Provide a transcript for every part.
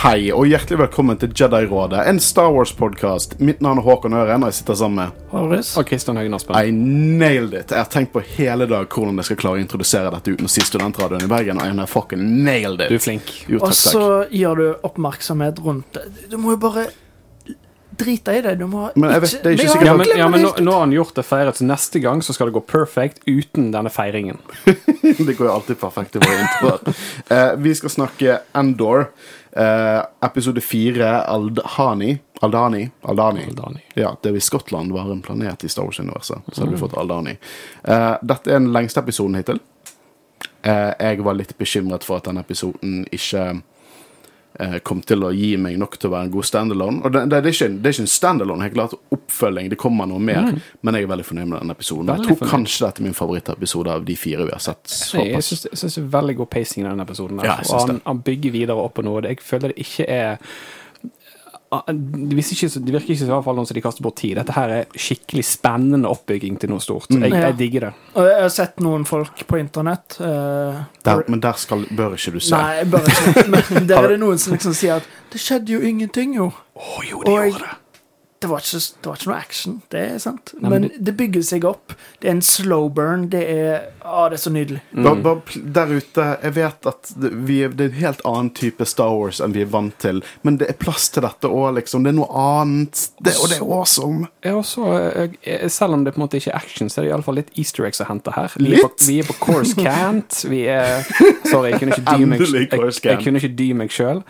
Hei, og hjertelig velkommen til Jedi-rådet, en Star Wars-podkast. Mitt navn er Håkon Øren, og jeg sitter sammen med Horus. Og Kristian Høgen Aspen. I nailed it! Jeg har tenkt på hele dag hvordan jeg skal klare å introdusere dette uten å si Studentradioen i Bergen, og jeg har fucking nailed it. Du er flink. Jo, Og så takk. gir du oppmerksomhet rundt det. Du må jo bare drite i det. Du må Men jeg vet- det er ikke sikkert Ja, men, ja, men nå, nå har han gjort det feiret, så neste gang så skal det gå perfect uten denne feiringen. Det går jo alltid perfekt i våre introer. Eh, vi skal snakke Endor. Eh, episode fire, Aldhani. Aldani. Aldani. Aldani. Ja, det i Skottland var en planet i Star Wars-universet. Så hadde vi fått Aldani. Uh, dette er den lengste episoden hittil. Uh, jeg var litt bekymret for at denne episoden ikke kom til å gi meg nok til å være en god standalone. Og det, det, det, er, ikke, det er ikke en standalone, helt klart oppfølging. Det kommer noe mer. Men jeg er veldig fornøyd med denne episoden. Jeg tror fornøyd. kanskje dette er min favorittepisode av de fire vi har sett. Nei, jeg syns det er veldig god pacing i denne episoden. Ja, og han, han bygger videre opp på noe. Jeg føler det ikke er det, virker ikke, så- det virker ikke i hvert fall noen som de kaster bort tid. Dette her er skikkelig spennende oppbygging til noe stort. Jeg, Ja. jeg digger det. Og jeg har sett noen folk på internett uh, Der, men der skal, bør ikke du se. Nei, jeg bare ikke. Men der er det noen som liksom sier at 'det skjedde jo ingenting', jo. Å jo, Og gjorde Det var, ikke, det var ikke noe action, det er sant. Nei, men men det, bygger seg opp. Det er en slow burn. Det er Å, det er så nydelig. Bare, bare der ute, jeg vet at det, vi er, det er en helt annen type Star Wars enn vi er vant til, men det er plass til dette òg, liksom. Det er noe annet, det, og det er awesome. Ja, og så, eh, selv om det på en måte ikke er action, så er det iallfall litt easter eggs å hente her. Vi er på, Litt? vi er på Course Cant. Vi er Sorry, jeg kunne ikke dy meg, jeg, Course jeg Cant. kunne ikke dy meg sjøl.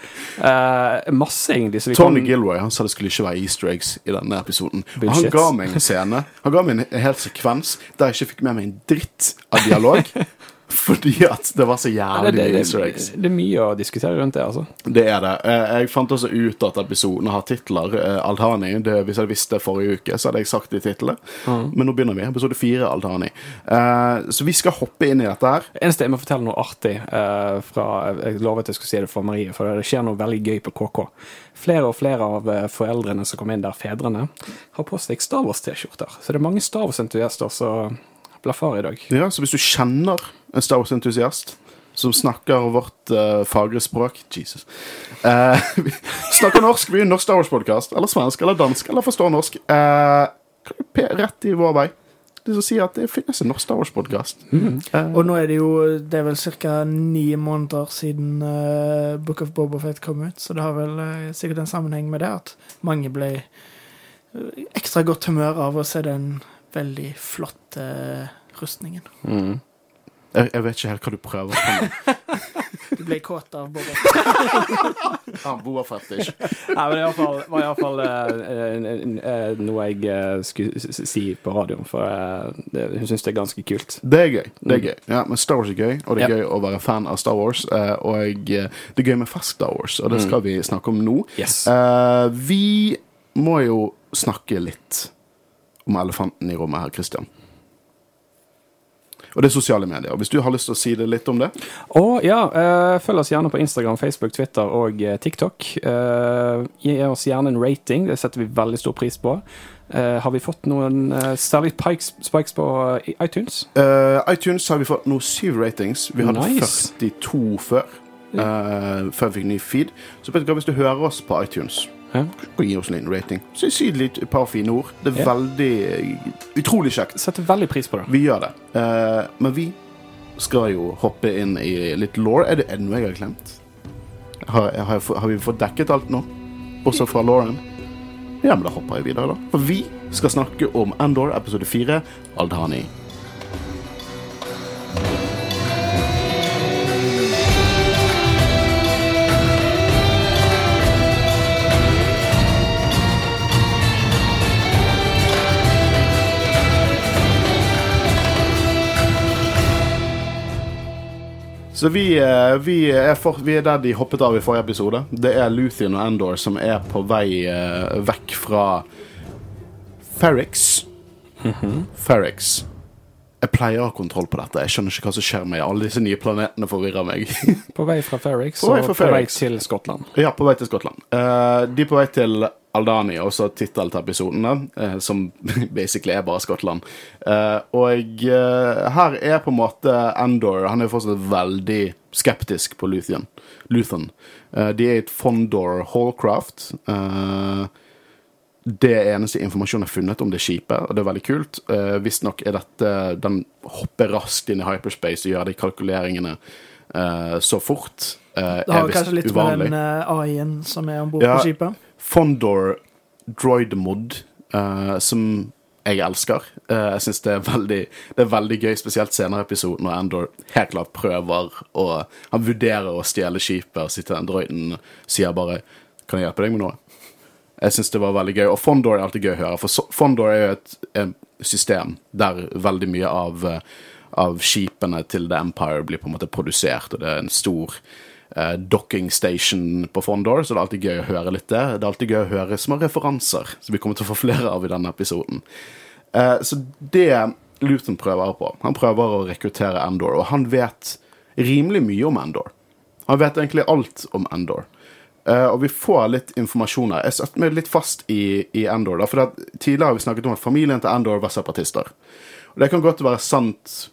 masse, egentlig. Så vi Tony kan, Gilroy han sa det skulle ikke være easter eggs i denne episoden. Og han ga meg en scene, han ga meg en, hel sekvens der jeg ikke fikk med meg en dritt av dialog. fordi at det var så Ja, det, jævlig det, mye det, easter eggs. det er mye å diskutere rundt det, altså. Det er det. Eh, Jeg fant også ut at episoden har titler. eh, Aldhani. Det, hvis jeg visste det forrige uke, så hadde jeg sagt de titlene. titlene. Men nå begynner vi. Episode fire, Aldhani. Eh, Så vi skal hoppe inn i dette her. Eneste jeg må fortelle noe artig fra Jeg lovet jeg skulle si det for Marie, for det skjer noe veldig gøy på KK. Flere og flere av foreldrene som kom inn der, fedrene, har på seg Star Wars-T-skjorter. Så det er mange Star Wars-entusiaster som blaffer i dag. Ja, så hvis du kjenner en Star Wars-entusiast som snakker vårt uh, fagre språk Jesus. Uh, vi snakker norsk, vi er en norsk Star Wars-podkast. Eller svensk eller dansk eller forstår norsk. eh, pe- rett i vår vei. Det som sier at det finnes en norsk Star Wars-podkast. Og nå er det jo Det er vel ca. ni måneder siden Book of Bobofet kom ut, så det har vel sikkert en sammenheng med det at mange ble ekstra godt humør av å se den veldig flotte rustningen. Jeg, jeg vet ikke helt hva du prøver på. Du ble kåt av Boba. Ja, Boa Fettish. Nei, men det i hvert fall- var iallfall uh, noe jeg eh, skulle si på radioen, for eh, hun syns det er ganske kult. Det er gøy. det er gøy Ja, Men Star Wars er gøy, og det er gøy å være fan av Star Wars. eh, og eh, det er gøy med fersk Star Wars, og det skal vi snakke om nå. Yes. Eh, vi må jo snakke litt om elefanten i rommet her, Christian. Og det er sosiale medier. Hvis du har lyst til å si det litt om det? Å ja, eh, følg oss gjerne på Instagram, Facebook, Twitter og eh, TikTok. Eh, gi oss gjerne en rating, det setter vi veldig stor pris på. Eh, har vi fått noen uh, særlig pikes, spikes på eh, iTunes? Eh, iTunes har vi fått nå syv ratings. Vi hadde Nice. 42 før. eh, før vi fikk ny feed. Så vet du hva, hvis du hører oss på iTunes Ja. og gi oss en liten rating, så litt et par fine ord. Det er Ja. veldig eh, utrolig kjekt. Setter veldig pris på det. Vi gjør det. Uh, men vi skal jo hoppe inn i litt law. Er er det noe jeg har glemt? Har, har, har vi fått dekket alt nå? Også fra Lauren? Ja, men da hopper jeg videre, da. For vi skal snakke om Endor episode 4, Aldhani. Så vi, eh, vi, er for, vi er der de hoppet av i forrige episode. Det er Luthien og Endor som er på vei eh, vekk fra Ferrix. Ferrix. Jeg pleier å ha kontroll på dette. Jeg skjønner ikke hva som skjer med alle disse nye planetene forvirrer meg. På vei fra Ferrix og på vei til Skottland. ja, på vei til Skottland. Uh, de er på vei til Aldani, og så tittelen til episodene, eh, som basically er bare Skottland. Eh, og eh, her er på en måte Endor Han er fortsatt veldig skeptisk på Luthien. Luthen. De er i et Fondor Hallcraft. Det er eneste informasjonen jeg har funnet om det skipet, og det er veldig kult. Visstnok er dette Den hopper raskt inn i hyperspace og gjør de kalkuleringene så fort. Det har kanskje litt med den AI-en som er om bord Ja. på skipet. Fondor Droid Mod, eh, som jeg elsker. Uh, jeg syns det, det er veldig gøy, spesielt senere i episoden, når Endor helt klart prøver å Han vurderer å stjele skipet, og sitter den droiden og sier bare 'Kan jeg hjelpe deg med noe?' Jeg syns det var veldig gøy. Og Fondor er alltid gøy å høre, for Fondor er jo et, et system der veldig mye av, eh, av skipene til The Empire blir på en måte produsert, og det er en stor eh, docking station på Fondor, så det er alltid gøy å høre litt det. Det er alltid gøy å høre små referanser, som vi kommer til å få flere av i denne episoden. Uh, så det Luton prøver på Han prøver å rekruttere Endor, og han vet rimelig mye om Endor. Han vet egentlig alt om Endor. Uh, og vi får litt informasjon her. Jeg satte meg litt fast i, i Endor. Da, for Tidligere har vi snakket om at familien til Endor var separatister. Og Det kan godt være sant.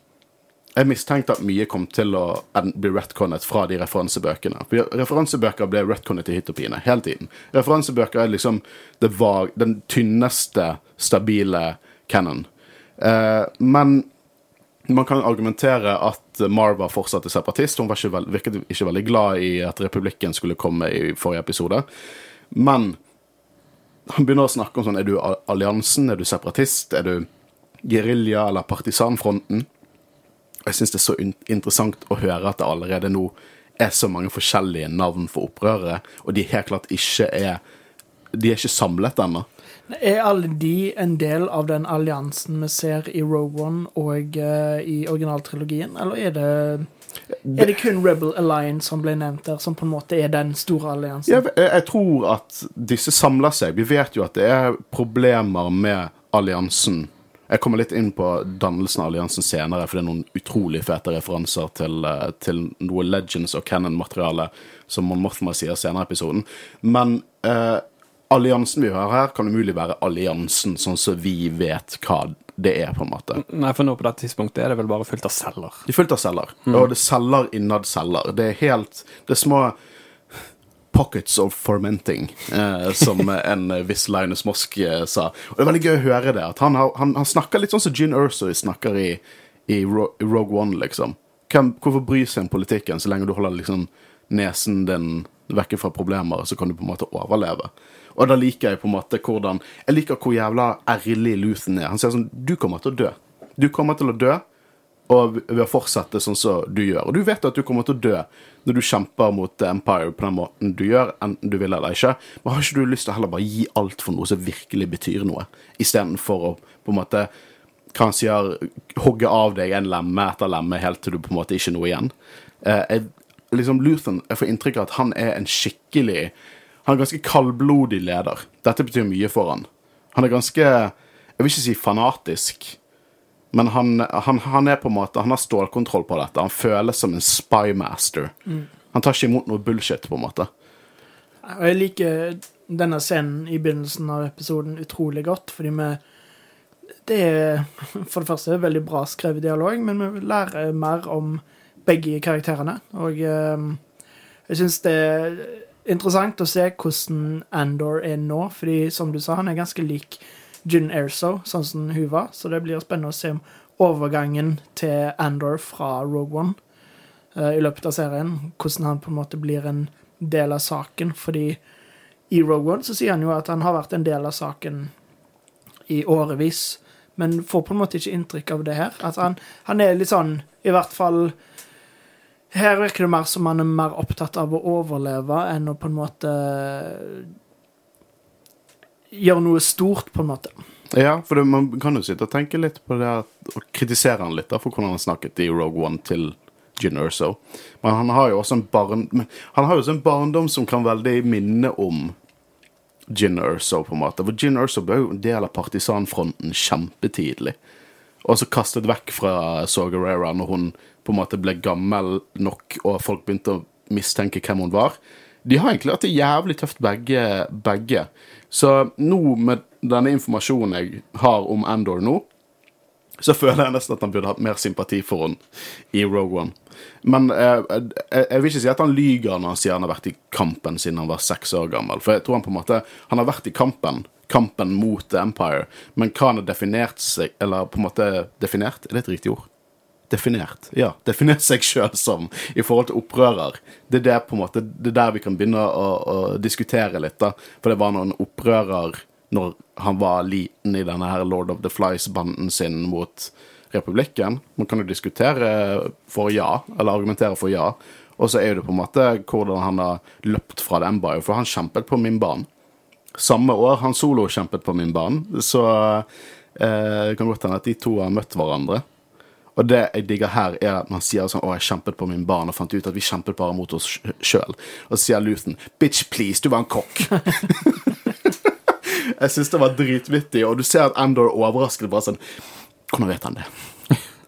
Jeg mistenkte at mye kom til å bli retconnet fra de referansebøkene. Referansebøker ble retconnet i hytt og pine hele tiden. Referansebøker er liksom det var den tynneste, stabile canon. Eh, men man kan argumentere at Marva fortsatt er separatist. Hun ikke veld, virket ikke veldig glad i at republikken skulle komme i forrige episode. Men han begynner å snakke om sånn Er du alliansen? Er du separatist? Er du gerilja- eller partisanfronten? Jeg syns det er så interessant å høre at det allerede nå er så mange forskjellige navn for opprørere, og de helt klart ikke er De er ikke samlet ennå. Er alle de en del av den alliansen vi ser i Rogue One og eh, i originaltrilogien, eller er det er det kun Rebel Alliance som ble nevnt der, som på en måte er den store alliansen? Jeg, jeg, jeg tror at disse samler seg. Vi vet jo at det er problemer med alliansen. Jeg kommer litt inn på dannelsen av alliansen senere, for det er noen utrolig fete referanser til, eh, til noe Legends og Cannon-materiale som Mon Mothma sier senere i episoden. Men eh, alliansen vi hører her, kan umulig være alliansen sånn som vi vet hva det er, på en måte. Nei, for nå på dette tidspunktet er det vel bare fullt av celler. De er fullt av celler. Og det er celler innad celler. Det er helt Det er små pockets of fermenting, eh, som en viss Linus Mosk eh, sa. Og det er veldig gøy å høre det. At han, har, han, han snakker litt sånn som Gin Urso snakker i, i i Rogue One, liksom. Hvem, hvorfor bry seg om politikken så lenge du holder liksom nesen din vekke fra problemer, så kan du på en måte overleve. Og da liker jeg på en måte hvordan Jeg liker hvor jævla ærlig Luthen er. Han sier sånn Du kommer til å dø. Du kommer til å dø og ved å fortsette sånn som du gjør. Og du vet at du kommer til å dø når du kjemper mot Empire på den måten du gjør, enten du vil eller ikke. Men har ikke du lyst til å heller bare gi alt for noe som virkelig betyr noe, istedenfor å på en måte hva han sier, hogge av deg en lemme etter lemme helt til du på en måte ikke noe igjen. Eh, jeg, liksom Luthen, jeg får inntrykk av at han er en skikkelig Han er en ganske kaldblodig leder. Dette betyr mye for han. Han er ganske Jeg vil ikke si fanatisk. Men han, han, han er på en måte Han har stålkontroll på dette. Han føles som en spymaster. Han tar ikke imot noe bullshit, på en måte. Og jeg liker denne scenen i begynnelsen av episoden utrolig godt, fordi vi Det er for det første veldig bra skrevet dialog, men vi lærer mer om begge karakterene. Og eh, jeg syns det er interessant å se hvordan Andor er nå, fordi som du sa, han er ganske lik Jyn Erso, sånn som hun var, så det blir spennende å se om overgangen til Andor fra Rogue One uh, i løpet av serien. Hvordan han på en måte blir en del av saken. Fordi i Rogue One så sier han jo at han har vært en del av saken i årevis, men får på en måte ikke inntrykk av det her. At han, han er litt sånn, i hvert fall Her virker det mer som han er mer opptatt av å overleve enn å på en måte gjøre noe stort, på en måte. Ja, for det, man kan jo sitte og tenke litt på det og kritisere han litt da, for hvordan han snakket i Rogue One til Gin Erso. Men han har jo også en barn, han har også en barndom som kan veldig minne om Gin Erso, på en måte. For Gin Erso ble jo en del av partisanfronten kjempetidlig. Og så kastet vekk fra Saw Gerrera når hun på en måte ble gammel nok, og folk begynte å mistenke hvem hun var. De har egentlig hatt det jævlig tøft begge, begge. Så nå, med denne informasjonen jeg har om Endor nå, så føler jeg nesten at han burde hatt mer sympati for henne i Rogue One. Men eh, jeg, jeg vil ikke si at han lyger når han sier han har vært i kampen siden han var seks år gammel. For jeg tror han på en måte Han har vært i kampen, kampen mot The Empire, men hva han har definert seg Eller på en måte definert? Er det et riktig ord? Definert. Ja. Definert seg sjøl som i forhold til opprører. Det er det på en måte Det er der vi kan begynne å, å diskutere litt, da. For det var noen opprører når han var liten i denne her Lord of the Flies-banden sin mot republikken. Man kan jo diskutere for ja, eller argumentere for ja. Og så er det på en måte hvordan han har løpt fra den Empire, for han kjempet på min bane. Samme år han solo kjempet på min bane, så eh, det kan godt hende at de to har møtt hverandre. Og det jeg digger her, er at man sier sånn Å, jeg kjempet på min barn', og fant ut at vi kjempet bare mot oss sjøl. Og så sier Luthen Bitch, please, du var en kokk. jeg syns det var dritvittig, og du ser at Endor er overrasket. Bare sånn Hvordan vet han det?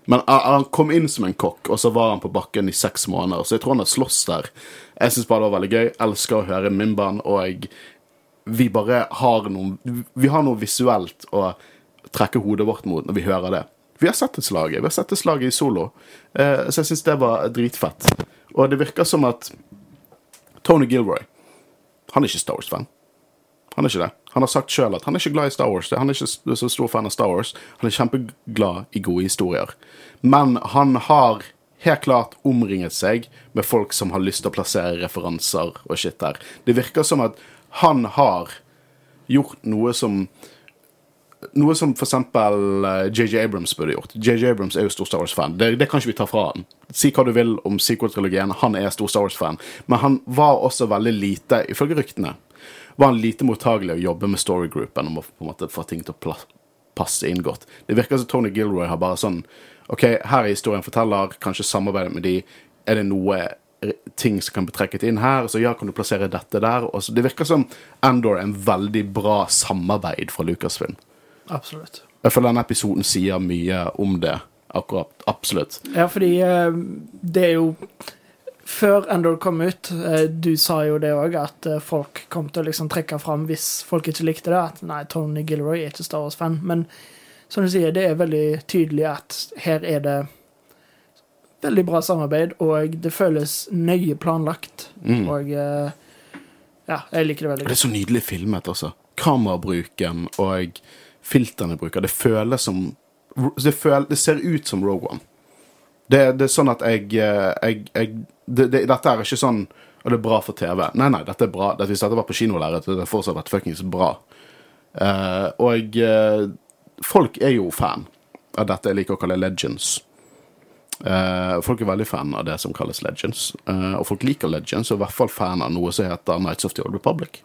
Men han kom inn som en kokk, og så var han på bakken i seks måneder. Så jeg tror han har slåss der. Jeg syns bare det var veldig gøy. Elsker å høre Mimban, og vi bare har noe Vi har noe visuelt å trekke hodet vårt mot når vi hører det. Vi har sett et slag. Vi har sett et slag i solo. Eh, så jeg syns det var dritfett. Og det virker som at Tony Gilroy Han er ikke Star Wars-fan. Han er ikke det. Han har sagt sjøl at han er ikke glad i Star Wars. Han er ikke så stor fan av Star Wars. Han er kjempeglad i gode historier. Men han har helt klart omringet seg med folk som har lyst til å plassere referanser og shit der. Det virker som at han har gjort noe som noe som for eksempel JJ Abrams burde gjort. JJ Abrams er jo stor Star Wars-fan. Det, det, kan ikke vi ta fra han. Si hva du vil om sequel-trilogien, han er stor Star Wars-fan. Men han var også veldig lite, ifølge ryktene, var han lite mottagelig å jobbe med storygroupen om å på en måte få ting til å passe inn godt. Det virker som Tony Gilroy har bare sånn OK, her er historien forteller, kanskje samarbeidet med de. Er det noe ting som kan bli trekket inn her. Så ja, kan du plassere dette der? Og så, det virker som Endor er en veldig bra samarbeid fra Lucasfilm. Absolutt. Jeg føler denne episoden sier mye om det. Akkurat. Absolutt. Ja, fordi uh, det er jo Før Endor kom ut, uh, du sa jo det òg, at uh, folk kom til å liksom trekke fram hvis folk ikke likte det, at nei, Tony Gilroy er ikke Star Wars-fan. Men som du sier, det er veldig tydelig at her er det veldig bra samarbeid, og det føles nøye planlagt. Mm. Og ja, jeg liker det veldig godt. Det er så nydelig filmet, altså. Kamerabruken og filtrene jeg bruker. Det føles som det, føl, det, ser ut som Rogue One. Det, det er sånn at jeg, eh, jeg, jeg det, Dette er ikke sånn Og det er bra for TV. Nei, nei, dette er bra. Dette, hvis dette var på kinolerret, hadde det fortsatt vært fuckings bra. Uh, og uh, folk er jo fan av dette jeg liker å kalle legends. Uh, folk er veldig fan av det som kalles legends. og folk liker legends, og i hvert fall fan av noe som heter Nights of the Old Republic.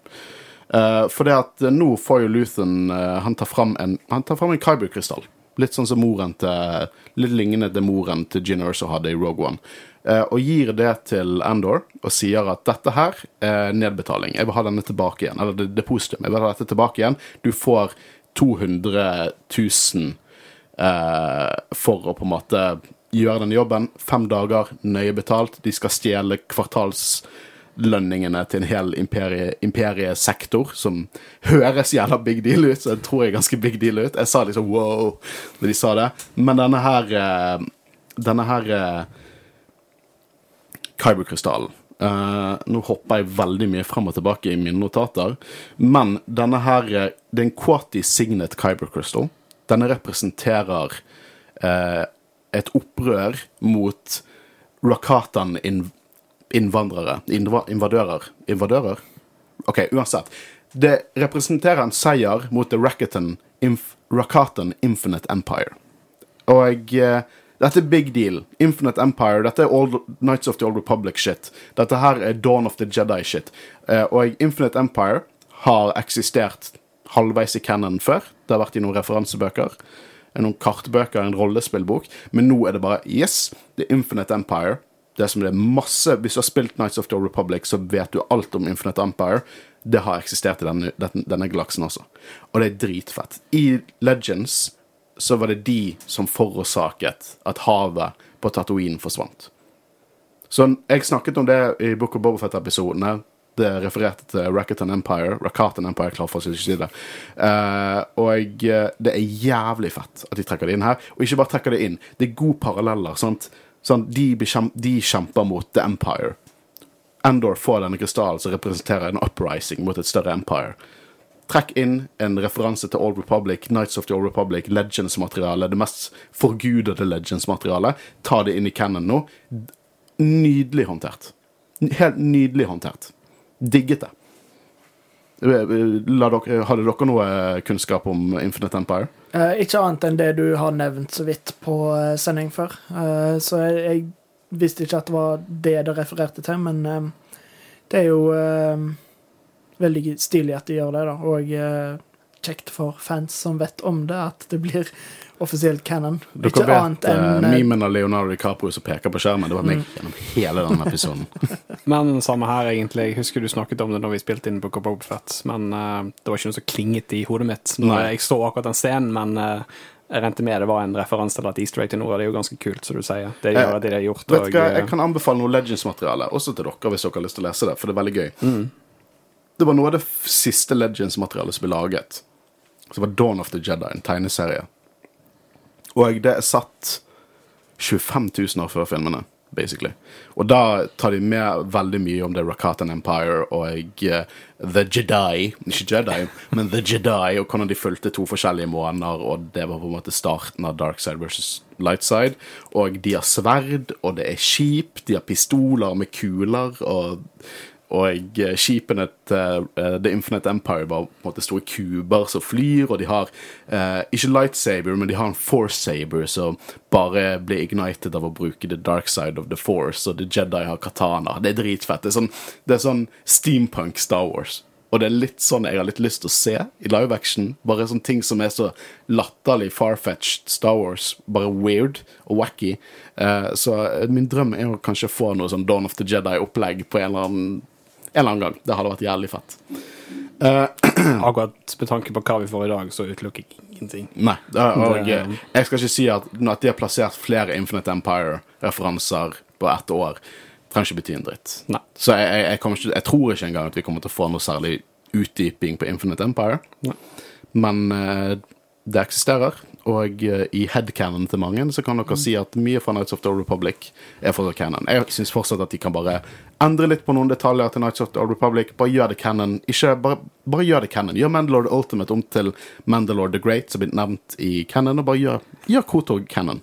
Uh, for det at uh, nå får jo Luthen uh, Han tar fram en en Kyber-krystall. Litt sånn som moren til Litt lignende til moren til Gin Erso hadde i Rogue One. og gir det til Andor og sier at dette her er nedbetaling. Jeg vil ha denne tilbake igjen. Eller det, det positum. Jeg vil ha dette tilbake igjen. Du får 200 000 for å på en måte gjøre denne jobben. Fem dager, nøye betalt. De skal stjele kvartals lønningene til en hel imperie, imperiesektor, som høres jævla big deal ut. Så jeg tror jeg er ganske big deal ut. Jeg sa liksom wow når de sa det. Men denne her eh, Denne her eh, Kyberkrystallen uh, Nå hopper jeg veldig mye frem og tilbake i mine notater, men denne her Det er en Quati Signet Kyberkrystal. Denne representerer uh, et opprør mot Rakatan in innvandrere. invadører. Invadører? OK, uansett. Det representerer en seier mot The Rakatan, Inf Infinite Empire. Og eh, dette er big deal. Infinite Empire. Dette er Old, Nights of the Old Republic-shit. Dette her er Dawn of the Jedi-shit. Eh, og Infinite Empire har eksistert halvveis i canon før. Det har vært i noen referansebøker. Noen kartbøker, en rollespillbok. Men nå er det bare Yes, The Infinite Empire det som det er masse Hvis du har spilt Nights of the Republic, så vet du alt om Infinite Empire. Det har eksistert i denne, denne galaksen også. Og det er dritfett. I Legends så var det de som forårsaket at havet på Tatooine forsvant. Så jeg snakket om det i Book of Bobofet-episodene. Det refererte til Rakatan Empire. Rakatan Empire, klar for å si det. Uh, og eh, det er jævlig fett at de trekker det inn her. Og ikke bare trekker det inn, det er gode paralleller. sant? Sånn, de, de kjemper mot The Empire. Endor får denne krystallen som representerer en uprising mot et større empire. Trekk inn en referanse til Old Republic, Nights of the Old Republic, Legends-materiale, det mest forgudede Legends-materialet. Ta det inn i canon nå. Nydelig håndtert. Helt nydelig håndtert. Digget det. La dere, hadde dere noe kunnskap om Infinite Empire? Eh, ikke annet enn det du har nevnt så vidt på eh, sending før. Eh, så jeg, jeg visste ikke at det var det det refererte til, men eh, det er jo eh, veldig stilig at de gjør det, da. Og eh, kjekt for fans som vet om det, at det blir offisielt canon. Dere ikke vet annet enn uh, eh, memen av Leonardo DiCaprio som peker på skjermen. Det var meg Mm. gjennom hele denne episoden. Men samme her, egentlig. Jeg husker du snakket om det når vi spilte inn Book of Boba Fett, men uh, det var ikke noe som klinget i hodet mitt når Nei. jeg så akkurat den scenen, men Uh, jeg rente med det var en referanse til et easter egg til Nora. det er jo ganske kult, som du sier. Det gjør Eh, det de har gjort. Vet du hva, Jeg eh, kan anbefale noe Legends-materiale, også til dere hvis dere har lyst til å lese det, for det er veldig gøy. Mm. Det var noe av det siste Legends-materialet som ble laget. Det var Dawn of the Jedi, en tegneserie. Og det er satt 25 000 år før filmene, basically. Og da tar de med veldig mye om The Rakatan Empire og uh, The Jedi. Ikke Jedi, men The Jedi, og hvordan de fulgte to forskjellige måneder, og det var på en måte starten av Dark Side versus Light Side. Og de har sverd, og det er skip, de har pistoler med kuler, og og eh, skipene til eh, The Infinite Empire var på en måte store kuber som flyr, og de har eh, ikke lightsaber, men de har en force saber som bare blir ignited av å bruke the dark side of the force, og The Jedi har katana. Det er dritfett. Det er sånn, det er sånn steampunk Star Wars. Og det er litt sånn jeg har litt lyst til å se i live action. Bare sånne ting som er så latterlig farfetched Star Wars. Bare weird og wacky. Eh, så min drøm er å kanskje få noe sånn Dawn of the Jedi-opplegg på en eller annen en eller annen gang. Det hadde vært jævlig fett. Akkurat med tanke på hva vi får i dag, så utelukker jeg ingenting. Nei. Og eh, jeg skal ikke si at, at de har plassert flere Infinite Empire-referanser på ett år, trenger ikke bety en dritt. Nei. Så jeg, jeg, jeg, ikke, jeg tror ikke engang at vi kommer til å få noe særlig utdyping på Infinite Empire. Nei. Men uh, det eksisterer, og uh, i headcanon til mange så kan dere si at mye fra Nights of the Republic er fortsatt canon. Jeg syns fortsatt at de kan bare endre litt på noen detaljer til Nights of the Old Republic. Bare gjør det canon. Ikke, bare, bare gjør det canon. Gjør Mandalore the Ultimate om til Mandalore the Great, som blitt nevnt i canon, og bare gjør, gjør Kotog canon.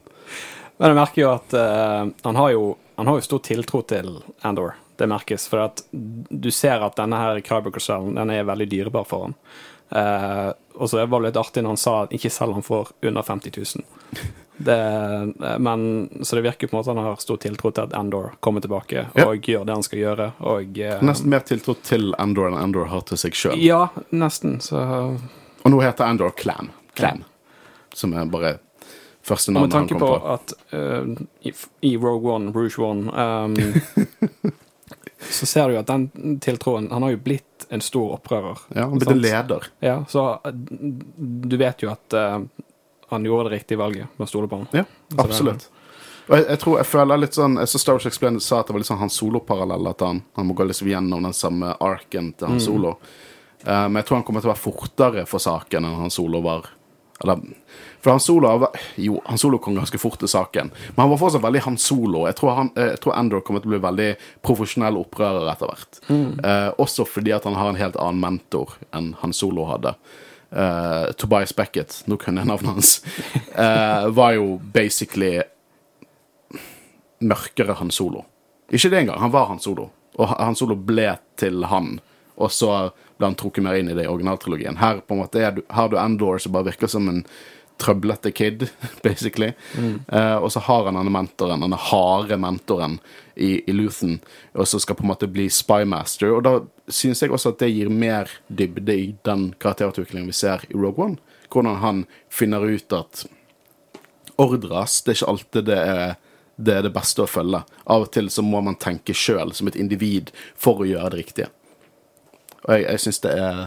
Men jeg merker jo at uh, han, har jo, han har jo stor tiltro til Andor. Det merkes. For at du ser at denne her Kyber-krystallen den er veldig dyrebar for han. Uh, og så var det litt artig når han sa at ikke selg han for under 50 000. Det, men, så det virker på en måte han har stor tiltro til at Andor kommer tilbake Ja. og gjør det han skal gjøre. Og, eh, Nesten mer tiltro til Andor enn Andor har til seg sjøl. Ja, nesten. Så Og nå heter Andor Clan. Clan. Som er bare første navnet han tanke kom på på. at uh, i, Rogue One, Rouge One um, Så ser du jo at den tiltroen Han har jo blitt en stor opprører. Ja, han blitt en leder. Ja, så eh, du vet jo at eh, han gjorde det riktige valget med å stole på han. Ja, absolutt. Og jeg, jeg tror jeg føler litt sånn Jeg så Star Wars Explained sa at det var litt sånn hans soloparallell. At han, han må gå liksom gjennom den samme arken til Mm. han solo. Uh, men jeg tror han kommer til å være fortere for saken enn han solo var. Eller, for han solo Jo, han solo kom ganske fort til saken, men han var fortsatt veldig han solo. Jeg tror, han, jeg tror Andor kommer til å bli veldig profesjonell opprører etter hvert. Eh, også fordi at han har en helt annen mentor enn han solo hadde. Eh, Tobias Beckett, nå kunne jeg navnet hans, uh, var jo basically mørkere Han Solo. Ikke det engang, han var Han Solo. Og Han Solo ble til han, og så ble han trukket mer inn i det i originaltrilogien. Her på en måte du, har du Endor som bare virker som en trøblete kid, basically. Eh, og så har han denne mentoren, denne harde mentoren i, i Luthen, og så skal på en måte bli spymaster. Og da syns jeg også at det gir mer dybde i den karakterutviklingen vi ser i Rogue One. Hvordan han finner ut at ordres, det er ikke alltid det er det, er det beste å følge. Av og til så må man tenke sjøl som et individ for å gjøre det riktige. Og jeg, jeg syns det er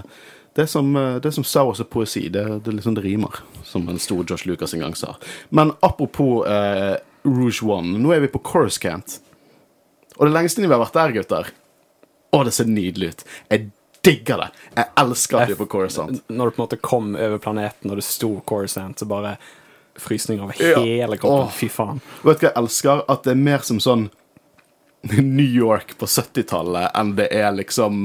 det er, som, eh, det er som Star Wars er poesi. Det, det liksom det rimer, som en stor Josh Lucas en gang sa. Men apropos eh, Rouge One, nå er vi på Chorus Cant. Og det lengste vi har vært der, gutter. Å, det ser nydelig ut. Jeg digger det. Jeg elsker at vi er på Coruscant. Når du på en måte kom over planeten, og det sto Coruscant, så bare frysning over Ja. hele kroppen. Åh. Fy faen. Vet du hva jeg elsker? At det er mer som sånn New York på 70-tallet enn det er liksom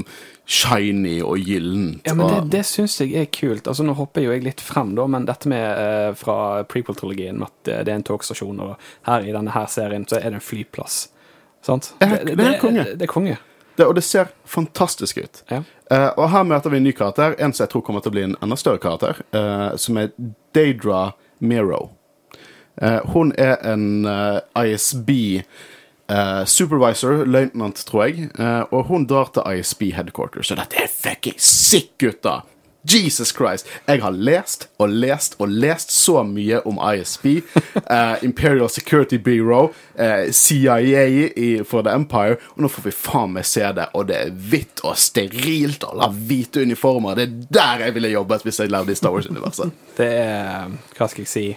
shiny og gyllent. Ja, men det, det syns jeg er kult. Altså, Nå hopper jo jeg litt frem, da, men dette med eh, fra prequel-trilogien med at det er en togstasjon, og her i denne her serien så er det en flyplass. Sant? Det er- det er konge. Det, er konge. det, og det ser fantastisk ut. Ja. Eh, og her møter vi en ny karakter, en som jeg tror kommer til å bli en enda større karakter, eh, som er Daedra Miro. Eh, hun er en eh, ISB eh, supervisor, løytnant, tror jeg, Uh, og hun drar til ISB headquarters, så dette er fucking sick, gutter! Jesus Christ! Jeg har lest og lest og lest så mye om ISB, Uh, Imperial Security Bureau, eh, CIA i, for The Empire, og nå får vi faen meg se det, og det er hvitt og sterilt og har hvite uniformer. Det er der jeg ville jobbet hvis jeg lærte i Star Wars-universet. Det er Hva skal jeg si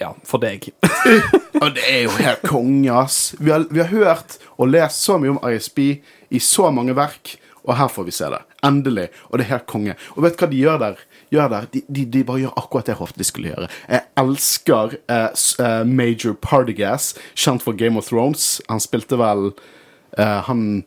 Ja, for deg. Og det er jo helt konge, ass. Vi har, vi har hørt og lest så mye om ISB i så mange verk, og her får vi se det. Endelig. Og det er helt konge. Og vet du hva de gjør der? Gjør der? De, de, de bare gjør akkurat det jeg håpet de skulle gjøre. Jeg elsker eh, eh, Major Partygas, kjent for Game of Thrones. Han spilte vel eh, han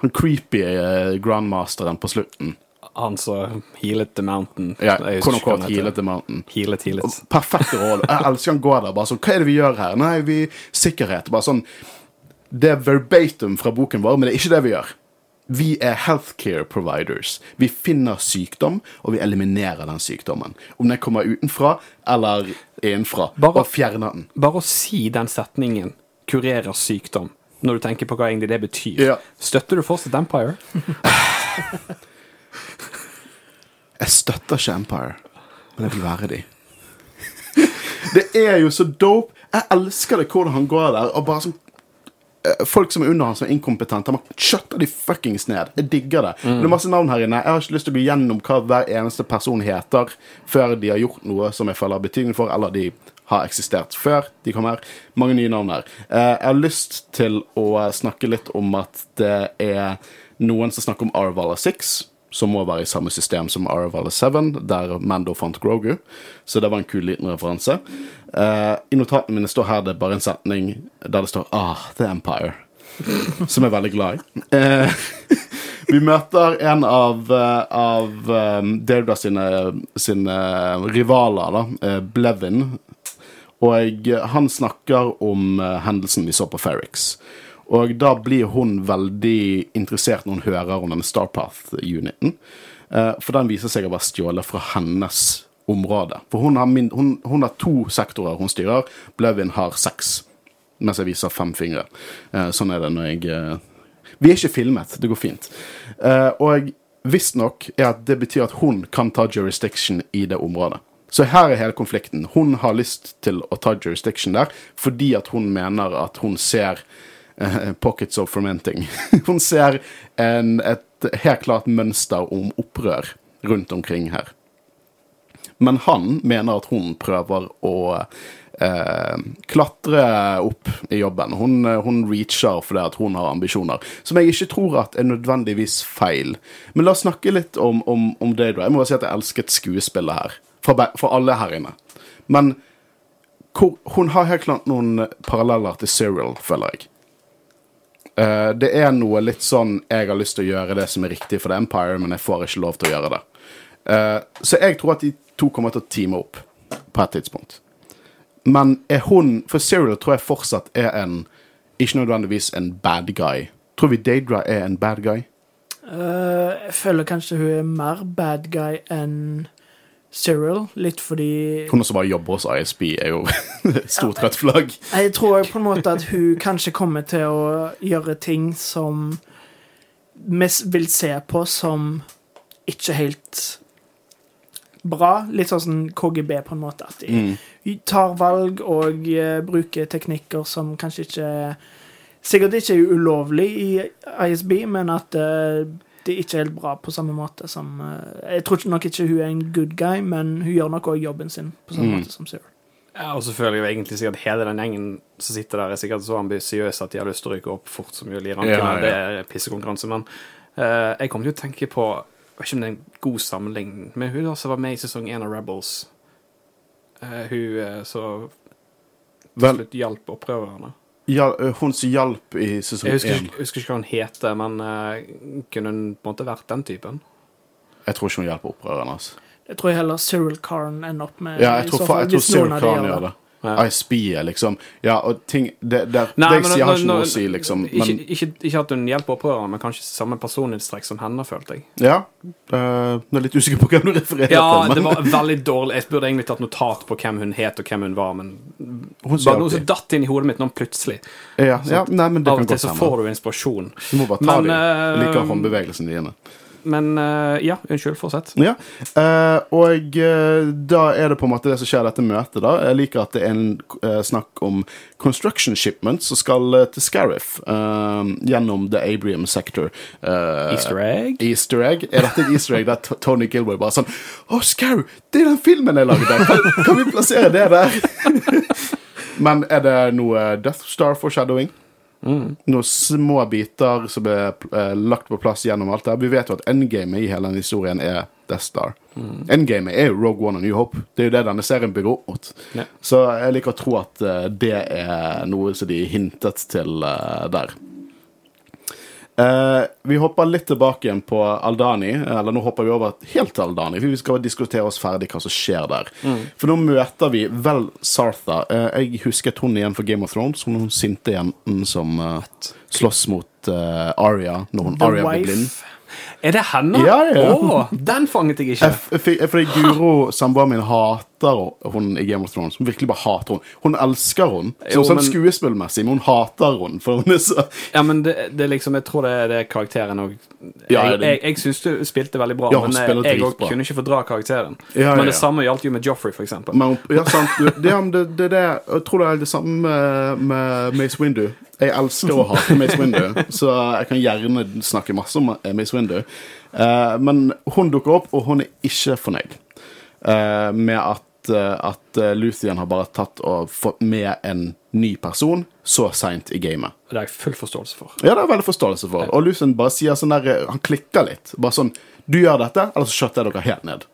han creepy eh, grandmasteren på slutten. Han som healet The Mountain. Ja, heter. Healet the Mountain. Healet, healet. Perfekt rolle. Jeg elsker han går der bare sånn Hva er det vi gjør her? Nei, vi Sikkerhet. Bare sånn Det er verbatim fra boken vår, men det er ikke det vi gjør. Vi er healthcare providers. Vi finner sykdom, og vi eliminerer den sykdommen. Om den kommer utenfra eller innenfra. Bare- og fjerner den. Bare å si den setningen 'kurerer sykdom', når du tenker på hva egentlig det betyr. Ja. Støtter du fortsatt Empire? Jeg støtter ikke Empire, men jeg vil være de. det er jo så dope. Jeg elsker det hvordan han går der og bare sånn eh, Folk som er under han som er inkompetente, man kjøtter de fuckings ned. Jeg digger det. Det er masse navn her inne. Jeg har ikke lyst til å gå gjennom hva hver eneste person heter før de har gjort noe som jeg føler har betydning for, eller de har eksistert før de kom her. Mange nye navn her. Eh, Jeg har lyst til å snakke litt om at det er noen som snakker om Arvala 6 som må være i samme system som Aravala 7, der Mando fant Grogu. Så det var en kul liten referanse. Uh, I notatene mine står her det er bare en setning der det står Ah, The Empire. Som jeg er veldig glad i. Uh, vi møter en av, uh, av um, Deirdre sine, sine rivaler, da, Blevin. Og han snakker om hendelsen vi så på Ferrix. Og da blir hun veldig interessert når hun hører om denne Starpath-uniten. Eh, for den viser seg å være stjålet fra hennes område. For hun har, min, hun, hun har to sektorer hun styrer. Blevin har seks. Mens jeg viser fem fingre. Eh, sånn er det når jeg eh, Vi er ikke filmet. Det går fint. Og visstnok er at det betyr at hun kan ta jurisdiction i det området. Så her er hele konflikten. Hun har lyst til å ta jurisdiction der fordi at hun mener at hun ser eh, pockets of fermenting. hun ser en, et helt klart mønster om opprør rundt omkring her. Men han mener at hun prøver å eh, klatre opp i jobben. Hun, hun reacher fordi at hun har ambisjoner, som jeg ikke tror at er nødvendigvis feil. Men la oss snakke litt om, om, om Daedra. Jeg må bare si at jeg elsket skuespillet her. For, for alle her inne. Men hvor, hun har helt klart noen paralleller til Cyril, føler jeg. Eh, det er noe litt sånn Jeg har lyst til å gjøre det som er riktig for The Empire, men jeg får ikke lov til å gjøre det. Uh, så jeg tror at de to kommer til å teame opp på et tidspunkt. Men er hun For Cyril tror jeg fortsatt er en Ikke nødvendigvis en bad guy. Tror vi Daedra er en bad guy? Uh, jeg føler kanskje hun er mer bad guy enn Cyril, litt fordi Hun også bare jobber hos ISB, er jo stort ja, rødt flagg. Jeg tror på en måte at hun kanskje kommer til å gjøre ting som vi vil se på som ikke helt bra. Litt sånn som KGB, på en måte. At de tar valg og eh, bruker teknikker som kanskje ikke Sikkert ikke er ulovlig i ISB, men at eh, det ikke er helt bra på samme måte som eh, Jeg tror nok ikke hun er en good guy, men hun gjør nok òg jobben sin på samme Mm. måte som Zero. Ja, og så føler jeg jo egentlig sikkert hele den gjengen som sitter der, er sikkert så ambisiøse at de har lyst til å rykke opp fort som mulig i rankene. Ja, ja. Det er pissekonkurranse. Men uh, jeg kommer til å tenke på Jeg vet ikke om det er en god sammenligning, men hun som var med i sesong én av Rebels. Uh, hun uh, så til slutt hjalp opprørerne. Ja, hun som hjalp i sesong én. Jeg, jeg husker ikke hva hun heter, men uh, kunne hun på en måte vært den typen? Jeg tror ikke hun hjelper opprørerne. Altså. Jeg tror heller Cyril Karn ender opp med Ja, jeg tror, fall, jeg tror Cyril Karn gjør gjør det. Ja. I er liksom Ja, og ting Det, det, Nei, det men sier har ikke noe å si, liksom. Men ikke, ikke at hun hjelper opprørerne, men kanskje samme personlighetstrekk som henne, følte jeg. ja. Uh, jeg er litt usikker på hvem du refererer Ja, til. det var veldig dårlig. Jeg burde egentlig tatt notat på hvem hun het og hvem hun var, men hun bare noe som datt inn i hodet mitt nå plutselig. ja, ja, nei, men det Av og til så får du inspirasjon. Du må bare ta Men, dem. Jeg liker eh, håndbevegelsene dine. Men eh, ja, unnskyld, fortsett. Ja, eh, og eh, da er det på en måte det som skjer i dette møtet. da Jeg liker at det er en snakk om construction shipment som skal til Scariff gjennom The Abrium Sector. Easter egg? Easter egg. Er dette et easter egg der Tony Gilroy bare sånn Å, Scarif! Det er den filmen jeg lagde! Kan, kan vi plassere det der? Men er det noe Death Star foreshadowing? Noen små biter som ble eh, lagt på plass gjennom alt det. Vi vet jo at endgamet i hele denne historien er Death Star. Endgamet er jo Rogue One og New Hope. Det er jo det denne serien bygger opp mot. Ja. Så jeg liker å tro at uh, det er noe som de hintet til uh, der. Eh, vi hopper litt tilbake igjen på Aldani. Eller nå hopper vi over helt til Aldani. for Vi skal diskutere oss ferdig hva som skjer der. For nå møter vi vel Sartha. Uh, jeg husket hun igjen for Game of Thrones. Hun sinte jenten som uh, slåss mot Aria når hun The Aria blir blind. Er det henne? Ja, ja, Oh, den fanget jeg ikke. Jeg Fordi Guro, samboeren min, hater hun i Game of Thrones. Hun virkelig bare hater hun. Hun elsker hun, Jo, sånn men- skuespillmessig, men hun hater hun. For hun er så Ja, men det, det liksom Jeg tror det er det karakteren òg Ja, Jeg, jeg, jeg syns du spilte veldig bra, Ja, men jeg, òg kunne ikke fordra karakteren. Ja, Men det samme gjaldt jo med Joffrey, for eksempel. Men ja, sant. Det, det, det, det, jeg tror det er det samme med, med Mace Windu. Jeg elsker å hate Mace Windu, så jeg kan gjerne snakke masse om Mace Windu. Eh, men hun dukker opp, og hun er ikke fornøyd eh, med at, eh, at eh, Luthien har bare tatt og fått med en ny person så seint i gamet. Det har jeg full forståelse for. Ja, det er veldig forståelse for. Og Luthien bare sier sånn der Han klikker litt. Bare sånn Du gjør dette, eller så skjøtter jeg dere helt ned.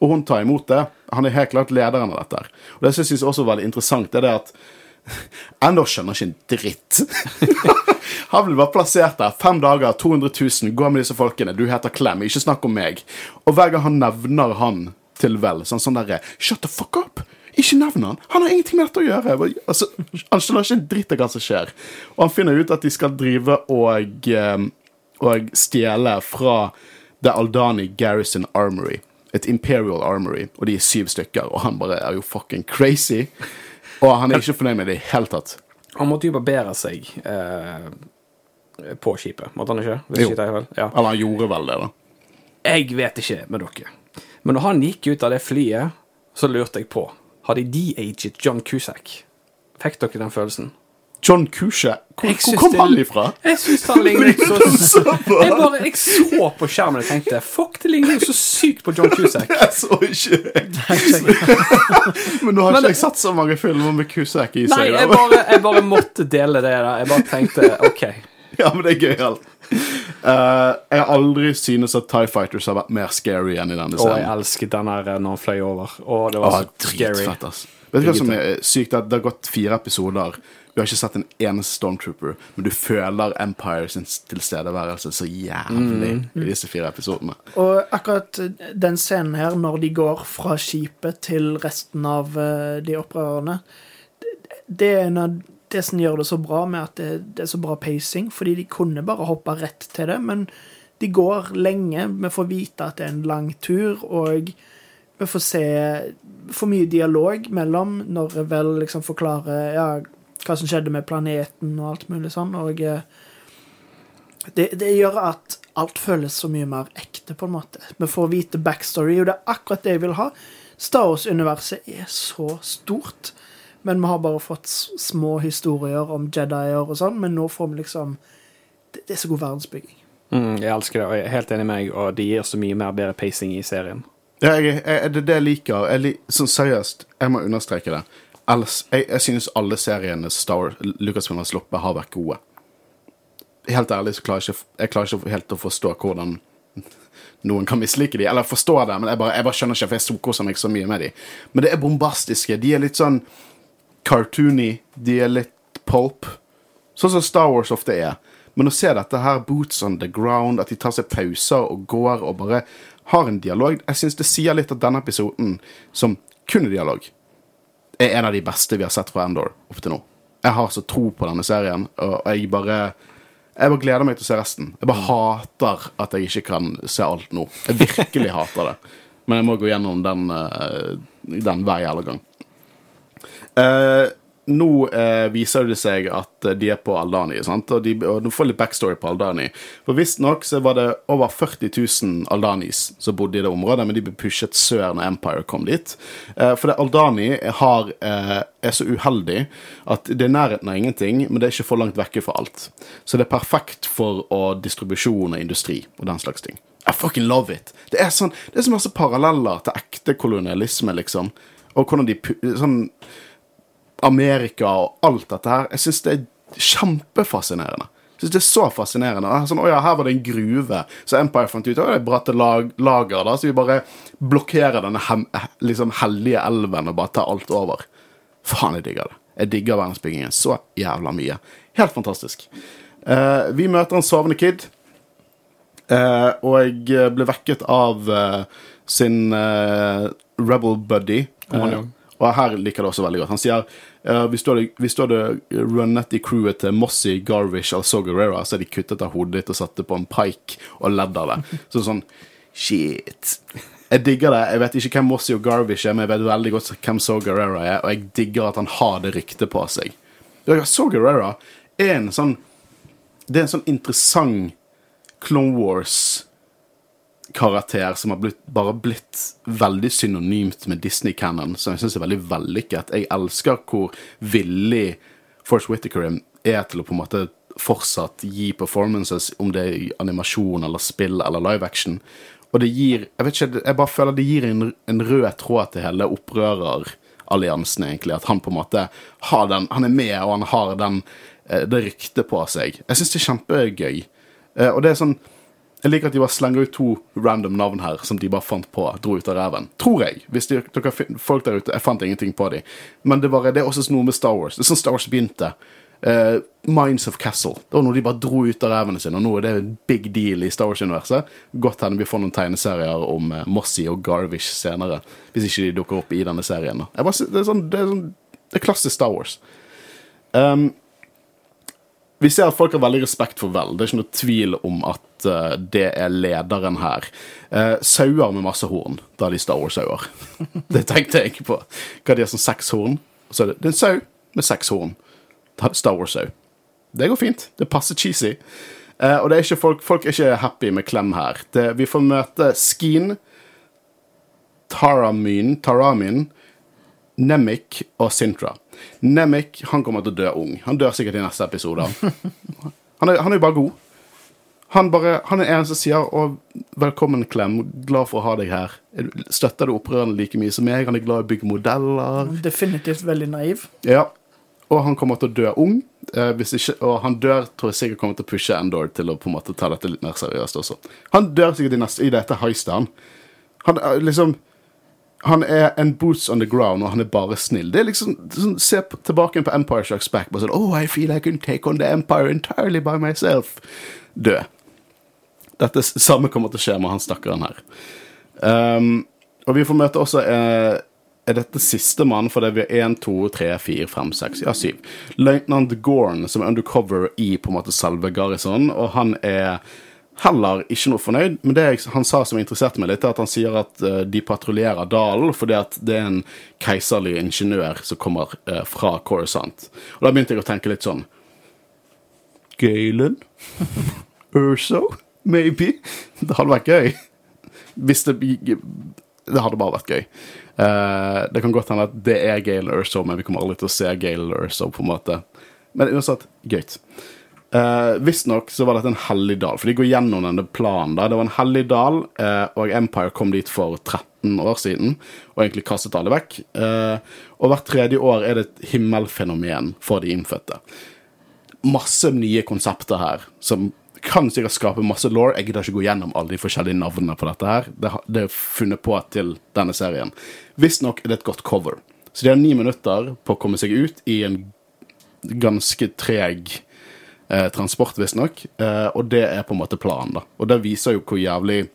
Og hun tar imot det. Han er helt klart lederen av dette. Og det som jeg også er veldig interessant, er det at Endor skjønner ikke en dritt. han blir bare plassert der. Fem dager, 200 000, gå med disse folkene. Du heter Klem, ikke snakk om meg. Og hver gang han nevner han til vel, sånn sånn derre Shut the fuck up! Ikke nevn han! Han har ingenting med dette å gjøre! Altså, han skjønner ikke en dritt av hva som skjer. Og han finner ut at de skal drive og, eh, og stjele fra The Aldani Garrison Armory. Et Imperial Armory, og de er syv stykker. Og han bare er jo fucking crazy. Og han er ikke fornøyd med det i det hele tatt. Han måtte jo barbere seg eh, på skipet, måtte han ikke? Hvis Jo. ikke vel? Ja. Eller han gjorde vel det, da. Jeg vet ikke med dere. Men når han gikk ut av det flyet, så lurte jeg på Har de de-aget John Cusack? Fikk dere den følelsen? John Cusack. Hvor, hvor kom det- han ifra? Jeg syns han lignet så jeg, bare, jeg så på skjermen og tenkte Fuck, det ligner jo så sykt på John Cusack. Jeg så ikke Men nå har Men- ikke jeg satt så mange filmer med Cusack i Nei, seg. jeg bare, jeg bare måtte dele det. da Jeg bare tenkte OK. Ja, men det er gøyalt. Uh, jeg har aldri synes at Tie Fighters har vært mer scary enn i denne scenen. Og jeg serien. elsket den her når han fløy over. Og det var Åh, så scary. Fett, ass. Vet du hva som er sykt? Det har gått fire episoder. Du har ikke sett en eneste Stormtrooper, men du føler Empire sin tilstedeværelse så jævlig i disse fire episodene. Og akkurat den scenen her, når de går fra skipet til resten av eh, de opprørerne, det, det er en av det som gjør det så bra med at det, det er så bra pacing, fordi de kunne bare hoppe rett til det, men de går lenge. Vi får vite at det er en lang tur, og vi får se for mye dialog mellom når jeg vel liksom forklarer ja, hva som skjedde med planeten og alt mulig sånn, og eh, det, det gjør at alt føles så mye mer ekte, på en måte. Vi får vite backstory, og det er akkurat det jeg vil ha. Star Wars-universet er så stort, men vi har bare fått små historier om Jedier og sånn, men nå får vi liksom Det, det er så god verdensbygging. Mm, jeg elsker det, og jeg er helt enig med meg, og de gir så mye mer bedre pacing i serien. Ja, jeg, jeg, det er det jeg liker. Jeg, lik- sånn seriøst, jeg må understreke det. Ellers, jeg, jeg synes alle seriene Star Lucasfilm har sluppet, har vært gode. Helt ærlig så klarer jeg ikke, jeg klarer ikke helt å forstå hvordan noen kan mislike de, eller forstå det, men jeg bare, jeg bare skjønner ikke, for jeg storkoser meg så mye med de. Men det er bombastiske. De er litt sånn cartoony. De er litt pulp. Sånn som Star Wars ofte er. Men å se dette her, boots on the ground, at de tar seg pauser og går og bare har en dialog Jeg syns det sier litt at denne episoden, som kun er dialog, er en av de beste vi har sett fra Endor opp til nå. Jeg har så tro på denne serien, og jeg bare jeg bare gleder meg til å se resten. Jeg bare hater at jeg ikke kan se alt nå. Jeg virkelig hater det. Men jeg må gå gjennom den, eh, den hver jævla gang. Eh, nå eh, viser det seg at eh, de er på Aldani, og, de, og du får litt backstory på Aldani. For Visstnok var det over 40 000 Aldanis som bodde i det området, men de ble pushet sør når Empire kom dit. Eh, for det Aldani har, eh, er så uheldig at det er nærheten av ingenting, men det er ikke for langt vekke for alt. Så det er perfekt for å distribusjon og industri og den slags ting. I fucking love it! Det er, sånn, det er så masse paralleller til ekte kolonialisme, liksom. Og hvordan de sånn Amerika og alt dette her. Jeg syns det er kjempefascinerende. Jeg synes Det er så fascinerende. Sånn, å ja, her var det en gruve. Så Empire fant ut at det er bratte lag, lager, da, så vi bare blokkerer denne hem, liksom hellige elven og bare tar alt over. Faen, jeg digger det. Jeg digger verdensbyggingen så jævla mye. Helt fantastisk. Uh, vi møter en sovende kid, uh, og jeg ble vekket av uh, sin rebel buddy. Eh, og her liker det også veldig godt. Han sier eh, hvis, du hadde, hvis du hadde runnet i crewet til Mossy, Garvish eller Sogarera, så hadde de kuttet av hodet ditt og satt det på en pike og ledd av det. Så sånn Shit. Jeg digger det. Jeg vet ikke hvem Mossy og Garvish er, men jeg vet veldig godt hvem Sogarera er, og jeg digger at han har det ryktet på seg. Ja, So Guerrera er en sånn Det er en sånn interessant Clone Wars karakter som har blitt, bare blitt veldig synonymt med Disney-canon, som jeg syns er veldig vellykket. Jeg elsker hvor villig Force Whittaker er til å på en måte fortsatt gi performances, om det er animasjon eller spill eller live action. Og det gir Jeg vet ikke, jeg bare føler det gir en, en rød tråd til hele opprøreralliansen, egentlig. At han på en måte har den Han er med, og han har den, eh, det ryktet på seg. Jeg syns det er kjempegøy. Eh, Og det er sånn jeg liker at de bare slenger ut to random navn her som de bare fant på, dro ut av ræven. Tror jeg. Hvis de, dere folk der ute Jeg fant ingenting på dem. Men det, bare, det er også noe med Star Wars. Det er sånn Star Wars begynte. Uh, Minds of Castle. Det var noe de bare dro ut av rævene sine, og nå er det en big deal i Star Wars-universet. Godt hende vi får noen tegneserier om uh, Mossy og Garvish senere. Hvis ikke de dukker opp i denne serien. Bare, det, er sånn, det, er sånn, det er klassisk Star Wars. Um, vi ser at folk har veldig respekt for Vel. Det er ikke noe tvil om at uh, det er lederen her. Uh, sauer med masse horn. Da er de Star Wars-sauer. det tenkte jeg ikke på. Hva de har sånn seks horn? Så er det, det er en sau med seks horn. Da er det Star Wars-sau. Det går fint. Det passer cheesy. Uh, og det er ikke folk, folk er ikke happy med klem her. Det, vi får møte Skeen, Taramin, Taramin Nemik og Sintra. Nemik han kommer til å dø ung. Han dør sikkert i neste episode. Han er, han er jo bare god. Han, bare, han er en som sier å, 'velkommen, Klem, glad for å ha deg her'. Er du- Støtter du opprørerne like mye som meg? Han er glad i å bygge modeller. Definitivt veldig naiv. Ja. Og han kommer til å dø ung. Eh, ikke, og han dør tror jeg sikkert kommer til å pushe Endor til å på en måte ta dette litt mer seriøst også. Han dør sikkert i, neste, i dette heistet, han. Han er liksom Han er en boots on the ground, og han er bare snill. Det er liksom sånn, Se tilbake på Empire Shucks Back. Bare sånn, oh, I feel I can take on the Empire entirely by myself. Død. Dette samme kommer til å skje med han stakkaren her. Um, og vi får møte også eh, Er dette sistemann? For det vi 1, 2, 3, 4, 5, 6, ja, 7. Løytnant Gorn, som er undercover i på en måte selve Garrison, og han er heller ikke noe fornøyd. Men det han sa som interesserte meg litt, er at han sier at eh, de patruljerer dalen fordi at det er en keiserlig ingeniør som kommer eh, fra Coruscant. Og da begynte jeg å tenke litt sånn Galen? Urso? Maybe? Det hadde vært gøy. Hvis det Det hadde bare vært gøy. Eh, det kan godt hende at det er Galen Urso, men vi kommer aldri til å se Galen Urso, på en måte. Men uansett, gøy. Uh, Visstnok så var dette en hellig dal, for de går gjennom denne planen. da. Det var en hellig dal, uh, og Empire kom dit for 13 år siden, og egentlig kastet alle vekk. Uh, og hvert tredje år er det et himmelfenomen for de innfødte. Masse nye konsepter her som kan sikkert skape masse law. Jeg gidder ikke gå gjennom alle de forskjellige navnene på dette her. Det, det er funnet på til denne serien. Visstnok er det et godt cover. Så de har ni minutter på å komme seg ut i en ganske treg eh, transport, visstnok. Eh, og det er på en måte planen, da. Og det viser jo hvor jævlig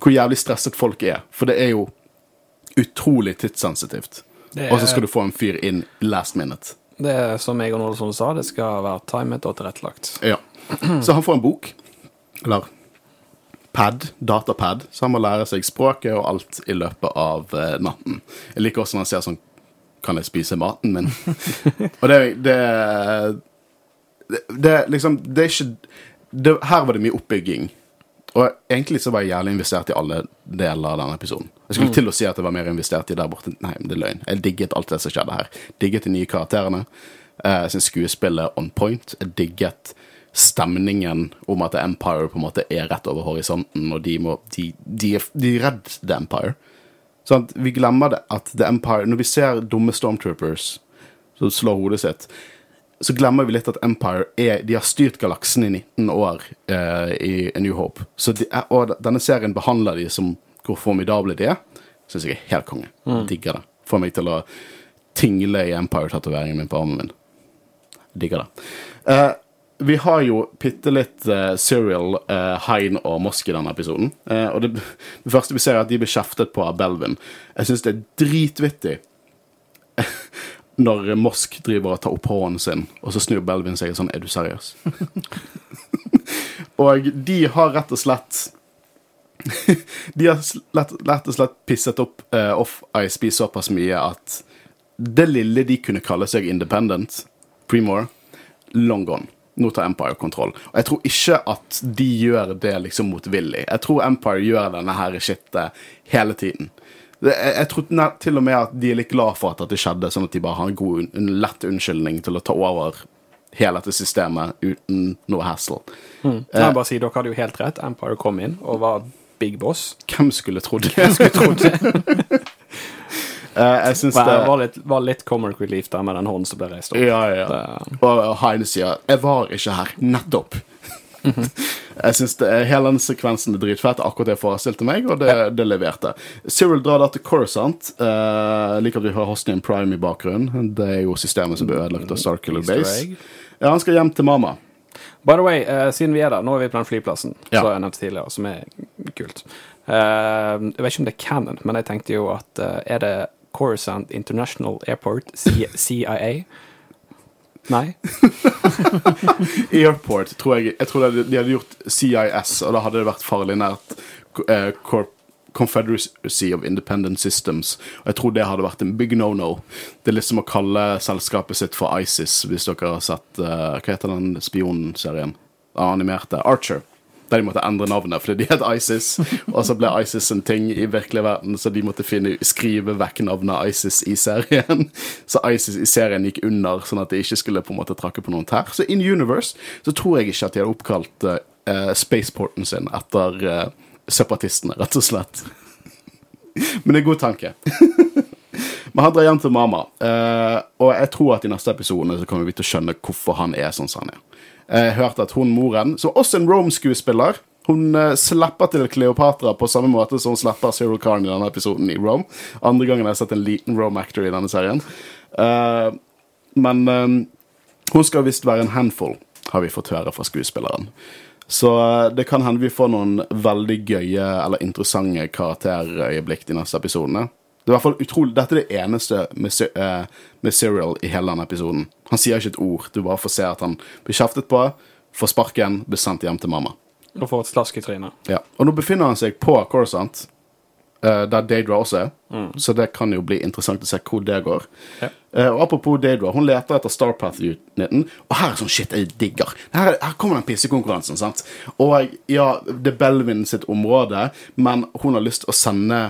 hvor jævlig stresset folk er. For det er jo utrolig tidssensitivt. Er- Og så skal du få en fyr inn last minute. Det er som Egon Olsson sa, det skal være timet og tilrettelagt. Ja. Så han får en bok, eller pad, datapad, så han må lære seg språket og alt i løpet av eh, natten. Jeg liker også når han ser sånn Kan jeg spise maten min? og det, det det, det liksom Det er ikke det, Her var det mye oppbygging. Og egentlig så var jeg jævlig investert i alle deler av denne episoden. Jeg skulle til å si at jeg var mer investert i der borte. Nei, men det er løgn. Jeg digget alt det som skjedde her. Digget de nye karakterene. Eh, Jeg syns skuespillet on point. Jeg digget stemningen om at Empire på en måte er rett over horisonten, og de, må, de, de, de er redd The Empire. Sånn vi glemmer det at The Empire Når vi ser dumme Stormtroopers som slår hodet sitt, så glemmer vi litt at Empire er De har styrt galaksen i 19 år eh, i A New Hope. Så de er, og denne serien behandler de som hvor formidable de er. Syns jeg er helt konge. Digger det. Får meg til å tingle i Empire-tatoveringen min på armen min. Digger det. Eh, vi har jo bitte litt eh, Cyril, uh, Hein og Mosk i denne episoden. Eh, og det, det første vi ser, er at de blir kjeftet på av Belvin. Jeg syns det er dritvittig når Mosk driver og tar opp hånden sin, og så snur Belvin seg sånn Er du seriøs? og de har rett og slett De har slett, rett og slett pisset opp uh, Off ISB såpass mye at det lille de kunne kalle seg independent, Premore, long gone. Nå tar Empire kontroll. Og jeg tror ikke at de gjør det liksom motvillig. Jeg tror Empire gjør denne her shitet hele tiden. Det, jeg, jeg tror til og med at de er litt glad for at dette skjedde, sånn at de bare har en god, en lett unnskyldning til å ta over hele dette systemet uten noe hassle. Jeg vil bare si, Dere hadde jo helt rett. Empire kom inn og var big boss. Hvem skulle trodd det? Eh, jeg syns Det det var litt, var litt comic relief der med den hånden som ble reist opp. Ja, ja. Det- Og Heine sier 'Jeg var ikke her'. Nettopp. jeg syns hele den sekvensen er dritfett. Akkurat det jeg forestilte meg, og det, det leverte. Cyril drar da til Coruscant. Uh, liker at vi har Hosnian Prime i bakgrunnen. Det er jo systemet som ble ødelagt av Starkiller Base. Ja, han skal hjem til mamma. By the way, uh, siden vi er der, nå er vi på den flyplassen Ja. som jeg nevnte tidligere, som er kult. Uh, jeg vet ikke om det er canon, men jeg tenkte jo at uh, er det Coruscant International Airport, CIA? Nei? Airport, tror jeg Jeg tror de de hadde gjort CIS, og da hadde det vært farlig nært eh, Corp Confederacy of Independent Systems. Og jeg tror det hadde vært en big no-no. Det er liksom å kalle selskapet sitt for ISIS, hvis dere har sett uh, Hva heter den spionserien? Animerte. Archer. Der de måtte endre navnet fordi de het ISIS, og så ble ISIS en ting i virkelig verden, så de måtte finne, skrive vekk navnet ISIS i serien. Så ISIS i serien gikk under, sånn at de ikke skulle på en måte trakke på noen tær. Så in universe så tror jeg ikke at de hadde oppkalt uh, spaceporten sin etter uh, separatistene, rett og slett. Men det er god tanke. Men han drar hjem til mamma, uh, og jeg tror at i neste episode så kommer vi til å skjønne hvorfor han er sånn som han er. Jeg hørt at hun moren, som også en Rome-skuespiller Hun slipper slapper til Cleopatra på samme måte som hun slipper Cyril Karn i denne episoden i Rome. Andre gangen jeg har sett en liten Rome-actor i denne serien. Eh, men eh, hun skal visst være en handful, har vi fått høre fra skuespilleren. Så eh, det kan hende vi får noen veldig gøye eller interessante karakterøyeblikk de neste episodene. Det er i hvert fall utrolig, Dette er det eneste med, eh, med Cyril i hele denne episoden. Han sier ikke et ord. Du bare får se at han blir kjeftet på, får sparken, blir sendt hjem til mamma. Og får et slask i trynet. Ja. Og nå befinner han seg på Coruscant, uh, der Daidra også er. Så det kan jo bli interessant å se hvor det går. Ja. Uh, og Apropos Daidra, hun leter etter Starpath-uniten. Og her er sånn shit jeg digger. Her, her kommer den pissekonkurransen. sant? Og ja, det er Belvin sitt område, men hun har lyst til å sende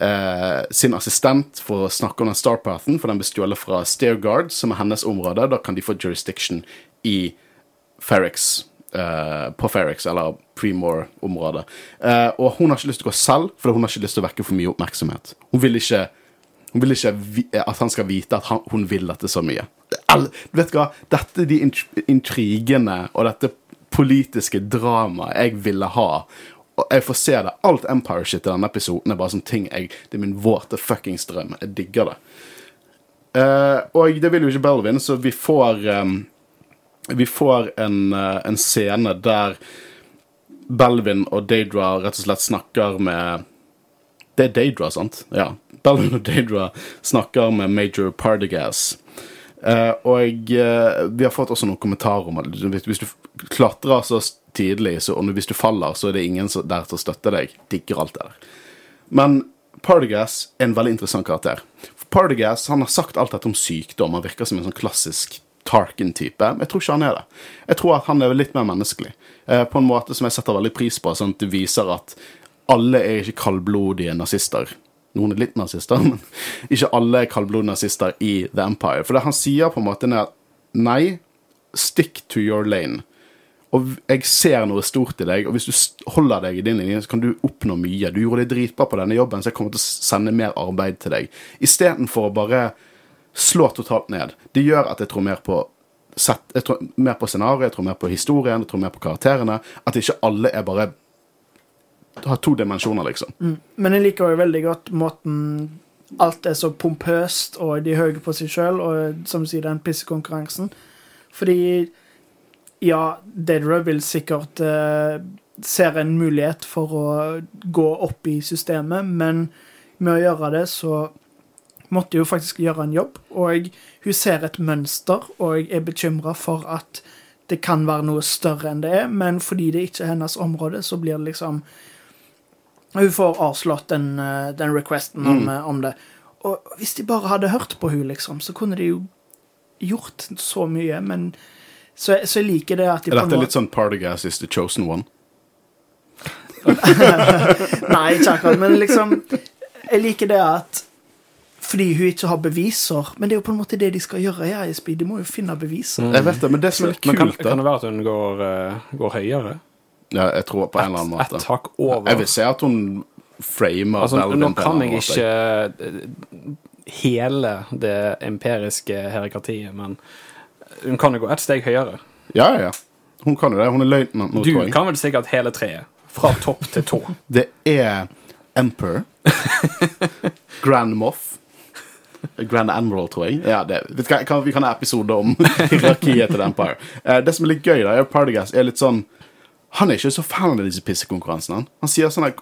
eh, sin assistent for å snakke om den Starpathen, for den ble stjålet fra Stairguard, som er hennes område. Da kan de få jurisdiction i Ferrix eh, på Ferrix, eller Premore-området. Eh, og hun har ikke lyst til å gå selv, for hun har ikke lyst til å vekke for mye oppmerksomhet. Hun vil ikke, hun vil ikke vi, at han skal vite at han, hun vil dette så mye. All, vet du hva? Dette er de intrigene og dette politiske dramaet jeg ville ha. Og jeg får se det. Alt Empire-shit i denne episoden er bare sånne ting jeg Det er min våte fuckings drøm. Jeg digger det. Uh, og det vil jo ikke Belvin, så vi får um, Vi får en, uh, en scene der Belvin og Daedra rett og slett snakker med Det er Daedra, sant? Ja. Belvin og Daedra snakker med Major Pardigas. Uh, og vi har fått også noen kommentarer om at hvis du klatrer så tidlig, så, og hvis du faller, så er det ingen der til å støtte deg. Digger alt det der. Men Pardigas er en veldig interessant karakter. Pardigas han har sagt alt dette om sykdom. Han virker som en sånn klassisk Tarkin-type. Jeg tror ikke han er det. Jeg tror at han er litt mer menneskelig. Eh, på en måte som jeg setter veldig pris på. Sånn at det viser at alle er ikke kaldblodige nazister. Noen er litt nazister, men ikke alle er kaldblodige nazister i The Empire. For det han sier på en måte er at nei, stick to your lane. Og jeg ser noe stort i deg, og hvis du holder deg i din linje, så kan du oppnå mye. Du gjorde det dritbra på denne jobben, så jeg kommer til å sende mer arbeid til deg. Istedenfor å bare slå totalt ned. Det gjør at jeg tror mer på sett, jeg tror mer på scenarioet, jeg tror mer på historien, jeg tror mer på karakterene. At ikke alle er bare har to dimensjoner, liksom. Men jeg liker jo veldig godt måten alt er så pompøst, og de er høye på seg sjøl, og som du sier, den pissekonkurransen. Fordi ja, Dedra vil sikkert eh, ser en mulighet for å gå opp i systemet, men med å gjøre det, så måtte hun faktisk gjøre en jobb. Og hun ser et mønster, og er bekymra for at det kan være noe større enn det er, men fordi det ikke er hennes område, så blir det liksom Hun får avslått den, eh, den requesten om, Mm. eh, om det. Og hvis de bare hadde hørt på hun liksom, så kunne de jo gjort så mye, men så, så jeg liker det at de Er dette måte litt sånn Partagas is the chosen one? Nei, ikke akkurat, men liksom Jeg liker det at fordi hun ikke har beviser Men det er jo på en måte det de skal gjøre i ISB. De må jo finne beviser. Jeg vet det, men det som er litt Men kan, kult, kan det være at hun går, uh, går høyere? ja, Jeg tror på en eller annen Et måte. over? Jeg vil se at hun framer Altså, nå kan jeg ikke eh, hele det empiriske hierarkiet, men hun kan jo gå ett steg høyere. Ja, ja. Hun kan jo det. Hun er løytnant nå, Du tror jeg. kan vel sikkert hele treet. Fra topp til tå. Det er Emperor. Grand Moff. Grand Admiral, tror jeg. Ja, det, jeg kan, vi kan ha episode om hierarkiet til The Empire. Eh, det som er litt gøy, da, er Partygas, Partagas er litt sånn Han er ikke så fan av disse pissekonkurransene. Han, han sier sånn at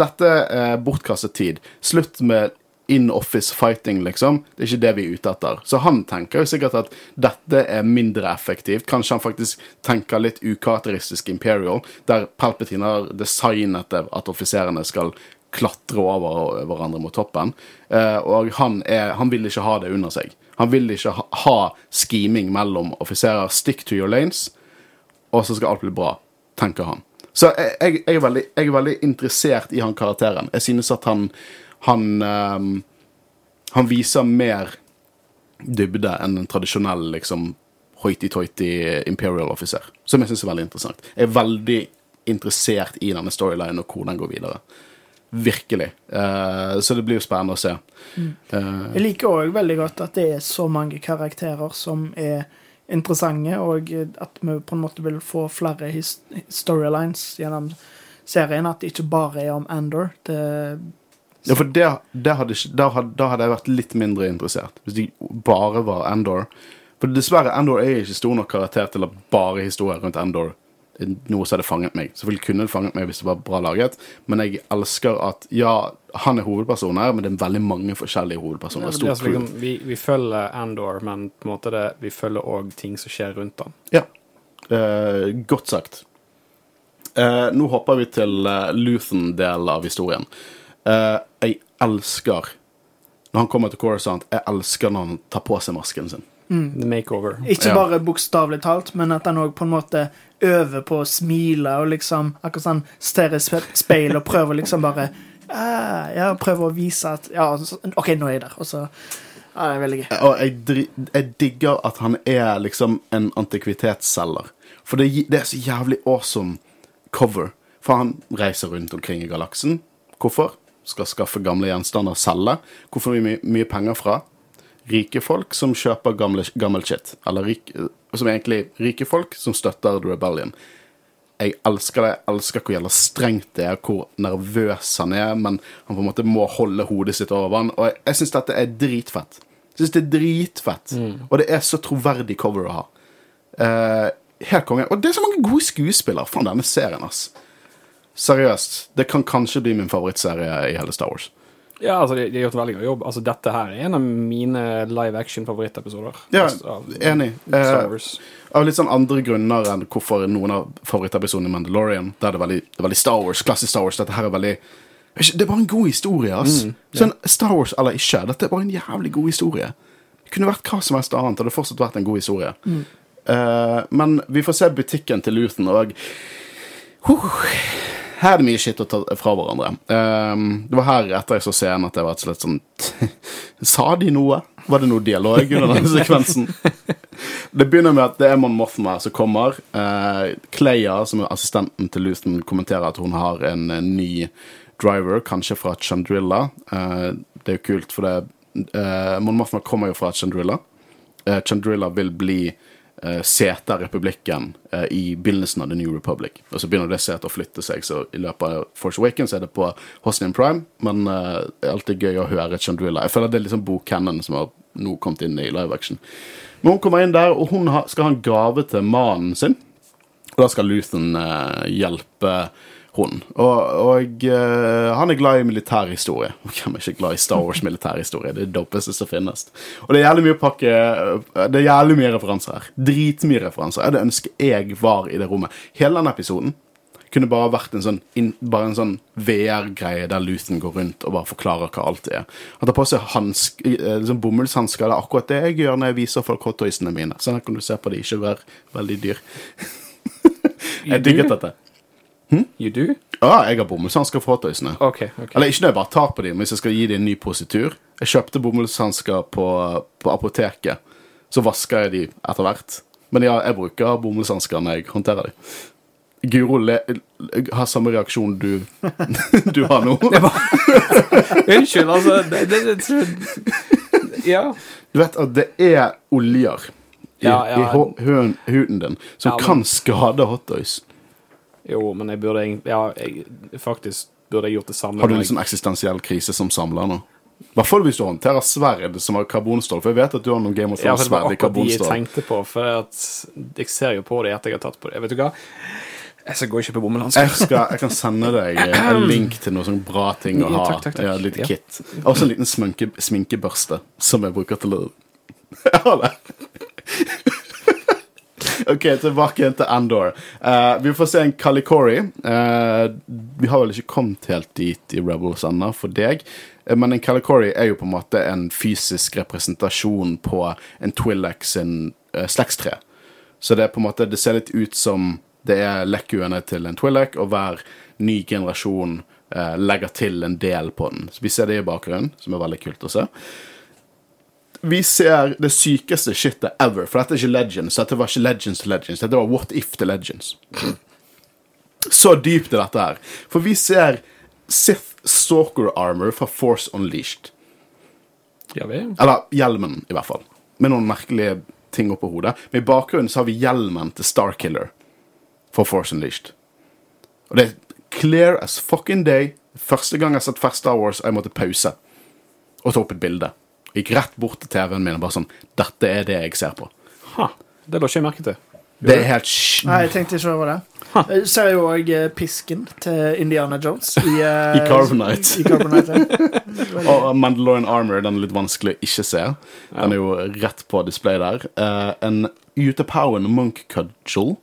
Dette er bortkastet tid. Slutt med in office fighting, liksom. Det er ikke det vi er ute etter. Så han tenker jo sikkert at dette er mindre effektivt. Kanskje han faktisk tenker litt ukarakteristisk Imperial, der Palpatine har designet det at offiserene skal klatre over hverandre mot toppen. Eh, og han, er, han vil ikke ha det under seg. Han vil ikke ha, ha scheming mellom offiserer. Stick to your lanes, og så skal alt bli bra, tenker han. Så jeg, jeg, jeg, er, veldig, jeg er veldig interessert i han karakteren. Jeg synes at han han, ehm, han viser mer dybde enn en tradisjonell liksom hoity-toity imperial officer, som jeg syns er veldig interessant. Jeg er veldig interessert i denne storylinen og hvor den går videre. Virkelig. Uh, så det blir jo spennende å se. Eh, Jeg liker òg veldig godt at det er så mange karakterer som er interessante, og at vi på en måte vil få flere storylines gjennom serien. At det ikke bare er om Andor. Det, Ja, for det, det hadde, da, hadde, da hadde jeg vært litt mindre interessert. Hvis de bare var Endor. For dessverre, Endor er ikke stor nok karakter til at bare historier rundt Endor noe som hadde fanget meg. Selvfølgelig kunne det fanget meg hvis det var bra laget, men jeg elsker at ja, han er hovedpersonen her, men det er veldig mange forskjellige hovedpersoner. Ja, altså liksom, vi, vi følger Andor, men på en måte det, vi følger òg ting som skjer rundt han. Ja. Eh, godt sagt. Eh, nå hopper vi til uh, Luthen-delen av historien. Eh, jeg elsker Når han kommer til Coruscant, jeg elsker når han tar på seg masken sin. The makeover. ikke Ja. bare bokstavelig talt, men at han òg på en måte øver på å smile og liksom akkurat sånn stirrer i spe- speil og prøver liksom bare uh, Ja, prøver å vise at Ja, OK, nå er jeg der. Og så Ja, det er veldig gøy. Og jeg, jeg digger at han er liksom en antikvitetsselger. For det, det er så jævlig awesome cover. For han reiser rundt omkring i galaksen. Hvorfor? Skal skaffe gamle gjenstander, og selge. Hvor får vi my mye penger fra? Rike folk som kjøper gamle, gammel shit. Eller rik, som egentlig rike folk som støtter The Rebellion. Jeg elsker det. Jeg elsker hvor jævla strengt det er, hvor nervøs han er, men han på en måte må holde hodet sitt over vann. Og jeg, jeg syns dette er dritfett. Jeg synes det er dritfett. Og det er så troverdig cover å ha. Uh, helt konge. Og det er så mange gode skuespillere fra denne serien, ass. Seriøst. Det kan kanskje bli min favorittserie i hele Star Wars. Ja, altså, de, de har gjort en veldig god jobb. Altså, dette her er en av mine live action-favorittepisoder. Ja, Altså, av enig. Eh, av litt sånn andre grunner enn hvorfor noen av favorittepisodene i Mandalorian Der er det veldig, det er veldig Star Wars, klassisk Star Wars. Dette her er veldig Det er bare en god historie, ass. Sånn Star Wars eller ikke, dette er bare en jævlig god historie. Det kunne vært hva som helst annet, og det hadde fortsatt vært en god historie. Eh, men vi får se butikken til Luthen, og Huh. Her er det mye shit å ta fra hverandre. Um, det var her etter jeg så scenen at jeg var et slett sånn Sa de noe? Var det noe dialog under denne sekvensen? Det begynner med at det er Mon Mothma som kommer. Uh, Cleia, som er assistenten til Luthen, kommenterer at hun har en, eh, ny driver, kanskje fra Chandrilla. Uh, det er jo kult, for det uh, Mon Mothma kommer jo fra Chandrilla. Chandrilla vil bli uh, av republikken eh, i begynnelsen av The New Republic. Og så begynner det setet å flytte seg, så i løpet av Force Awakens er det på Hosnian Prime, men eh, det er alltid gøy å høre Chandrilla. Jeg føler det er liksom bokcanon som har nå kommet inn i live action. Men hun kommer inn der, og hun skal ha en gave til mannen sin. Og da skal Luthen eh, hjelpe hun. Og, og uh, han er glad i militærhistorie. Hvem er ikke glad i Star Wars militærhistorie? Det er det dopeste som finnes. Og det er jævlig mye pakke eh, Det er jævlig mye referanser her. Dritmye referanser. Jeg ønsker jeg var i det rommet. Hele den episoden kunne bare vært en sånn, sånn VR-greie der Luthen går rundt og bare forklarer hva alt er. Han tar på seg eh, liksom bomullshansker. Det er akkurat det jeg gjør når jeg viser folk hottoysene mine. Sånn her kan du se på de, ikke være veldig dyr. jeg digget dette. You do? Ja, jeg har bomullshansker for hottoysene. Okay, okay. Eller ikke når jeg bare tar på dem, hvis jeg skal gi dem en ny positur. Jeg kjøpte bomullshansker på, på apoteket. Så vasker jeg dem etter hvert. Men ja, jeg bruker bomullshansker når jeg håndterer dem. Guro har samme reaksjon du, du har nå. Unnskyld, altså det, det, det, Ja. Du vet at det er oljer i, Ja, ja. i huden, din som Ja, men- kan skade hottoys. Jo, men jeg burde Ja, jeg, faktisk burde jeg gjort det samme. Har du en sånn eksistensiell krise som samler nå? I hvert fall hvis du håndterer sverd som har karbonstål. For jeg vet at du har noen Game of Ja, for det var Thrones-sverd i akkurat de jeg tenkte på. For jeg ser jo på det etter jeg har tatt på det. Vet du hva? Jeg skal gå og kjøpe bomullhansker. Jeg, jeg kan sende deg en link til noen sånne bra ting å ha. Ja, takk, takk, takk. Ja, litt Ja. kit. Også en liten sminke, sminkebørste som jeg bruker til å Jeg har det. OK, tilbake til Andor. Uh, vi får se en Kalikori. Uh, vi har vel ikke kommet helt dit i Rebels ennå, for deg. Eh, Men en Kalikori er jo på en måte en fysisk representasjon på en Twi'lek sin uh, slektstre. Så det er på en måte Det ser litt ut som det er lekkuene til en Twi'lek, og hver ny generasjon eh, legger til en del på den. Så Vi ser det i bakgrunnen, som er veldig kult å se. Vi ser det sykeste shitet ever, for dette er ikke Legends. Dette var ikke Legends til Legends, dette var What If til Legends. Så dypt er dette her. For vi ser Sith Stalker Armor fra Force Unleashed. Ja. Eller hjelmen, i hvert fall. Med noen merkelige ting oppå hodet. Men i bakgrunnen så har vi hjelmen til Starkiller for Force Unleashed. Og det er clear as fucking day. Første gang jeg har sett Fast Star Wars, og jeg måtte pause og ta opp et bilde. Gikk rett bort til TV-en min og bare sånn Dette er det jeg ser på. Ha, det la ikke jeg merke til. Det er helt sj- Nei, jeg tenkte ikke over det. Jeg ser jo òg pisken til Indiana Jones i, uh, I Carbonite. I Carbonite ja. Og Mandalorian Armor den er litt vanskelig å ikke se. Den er jo rett på display der. Uh, en Utapowen Monk Cudgel.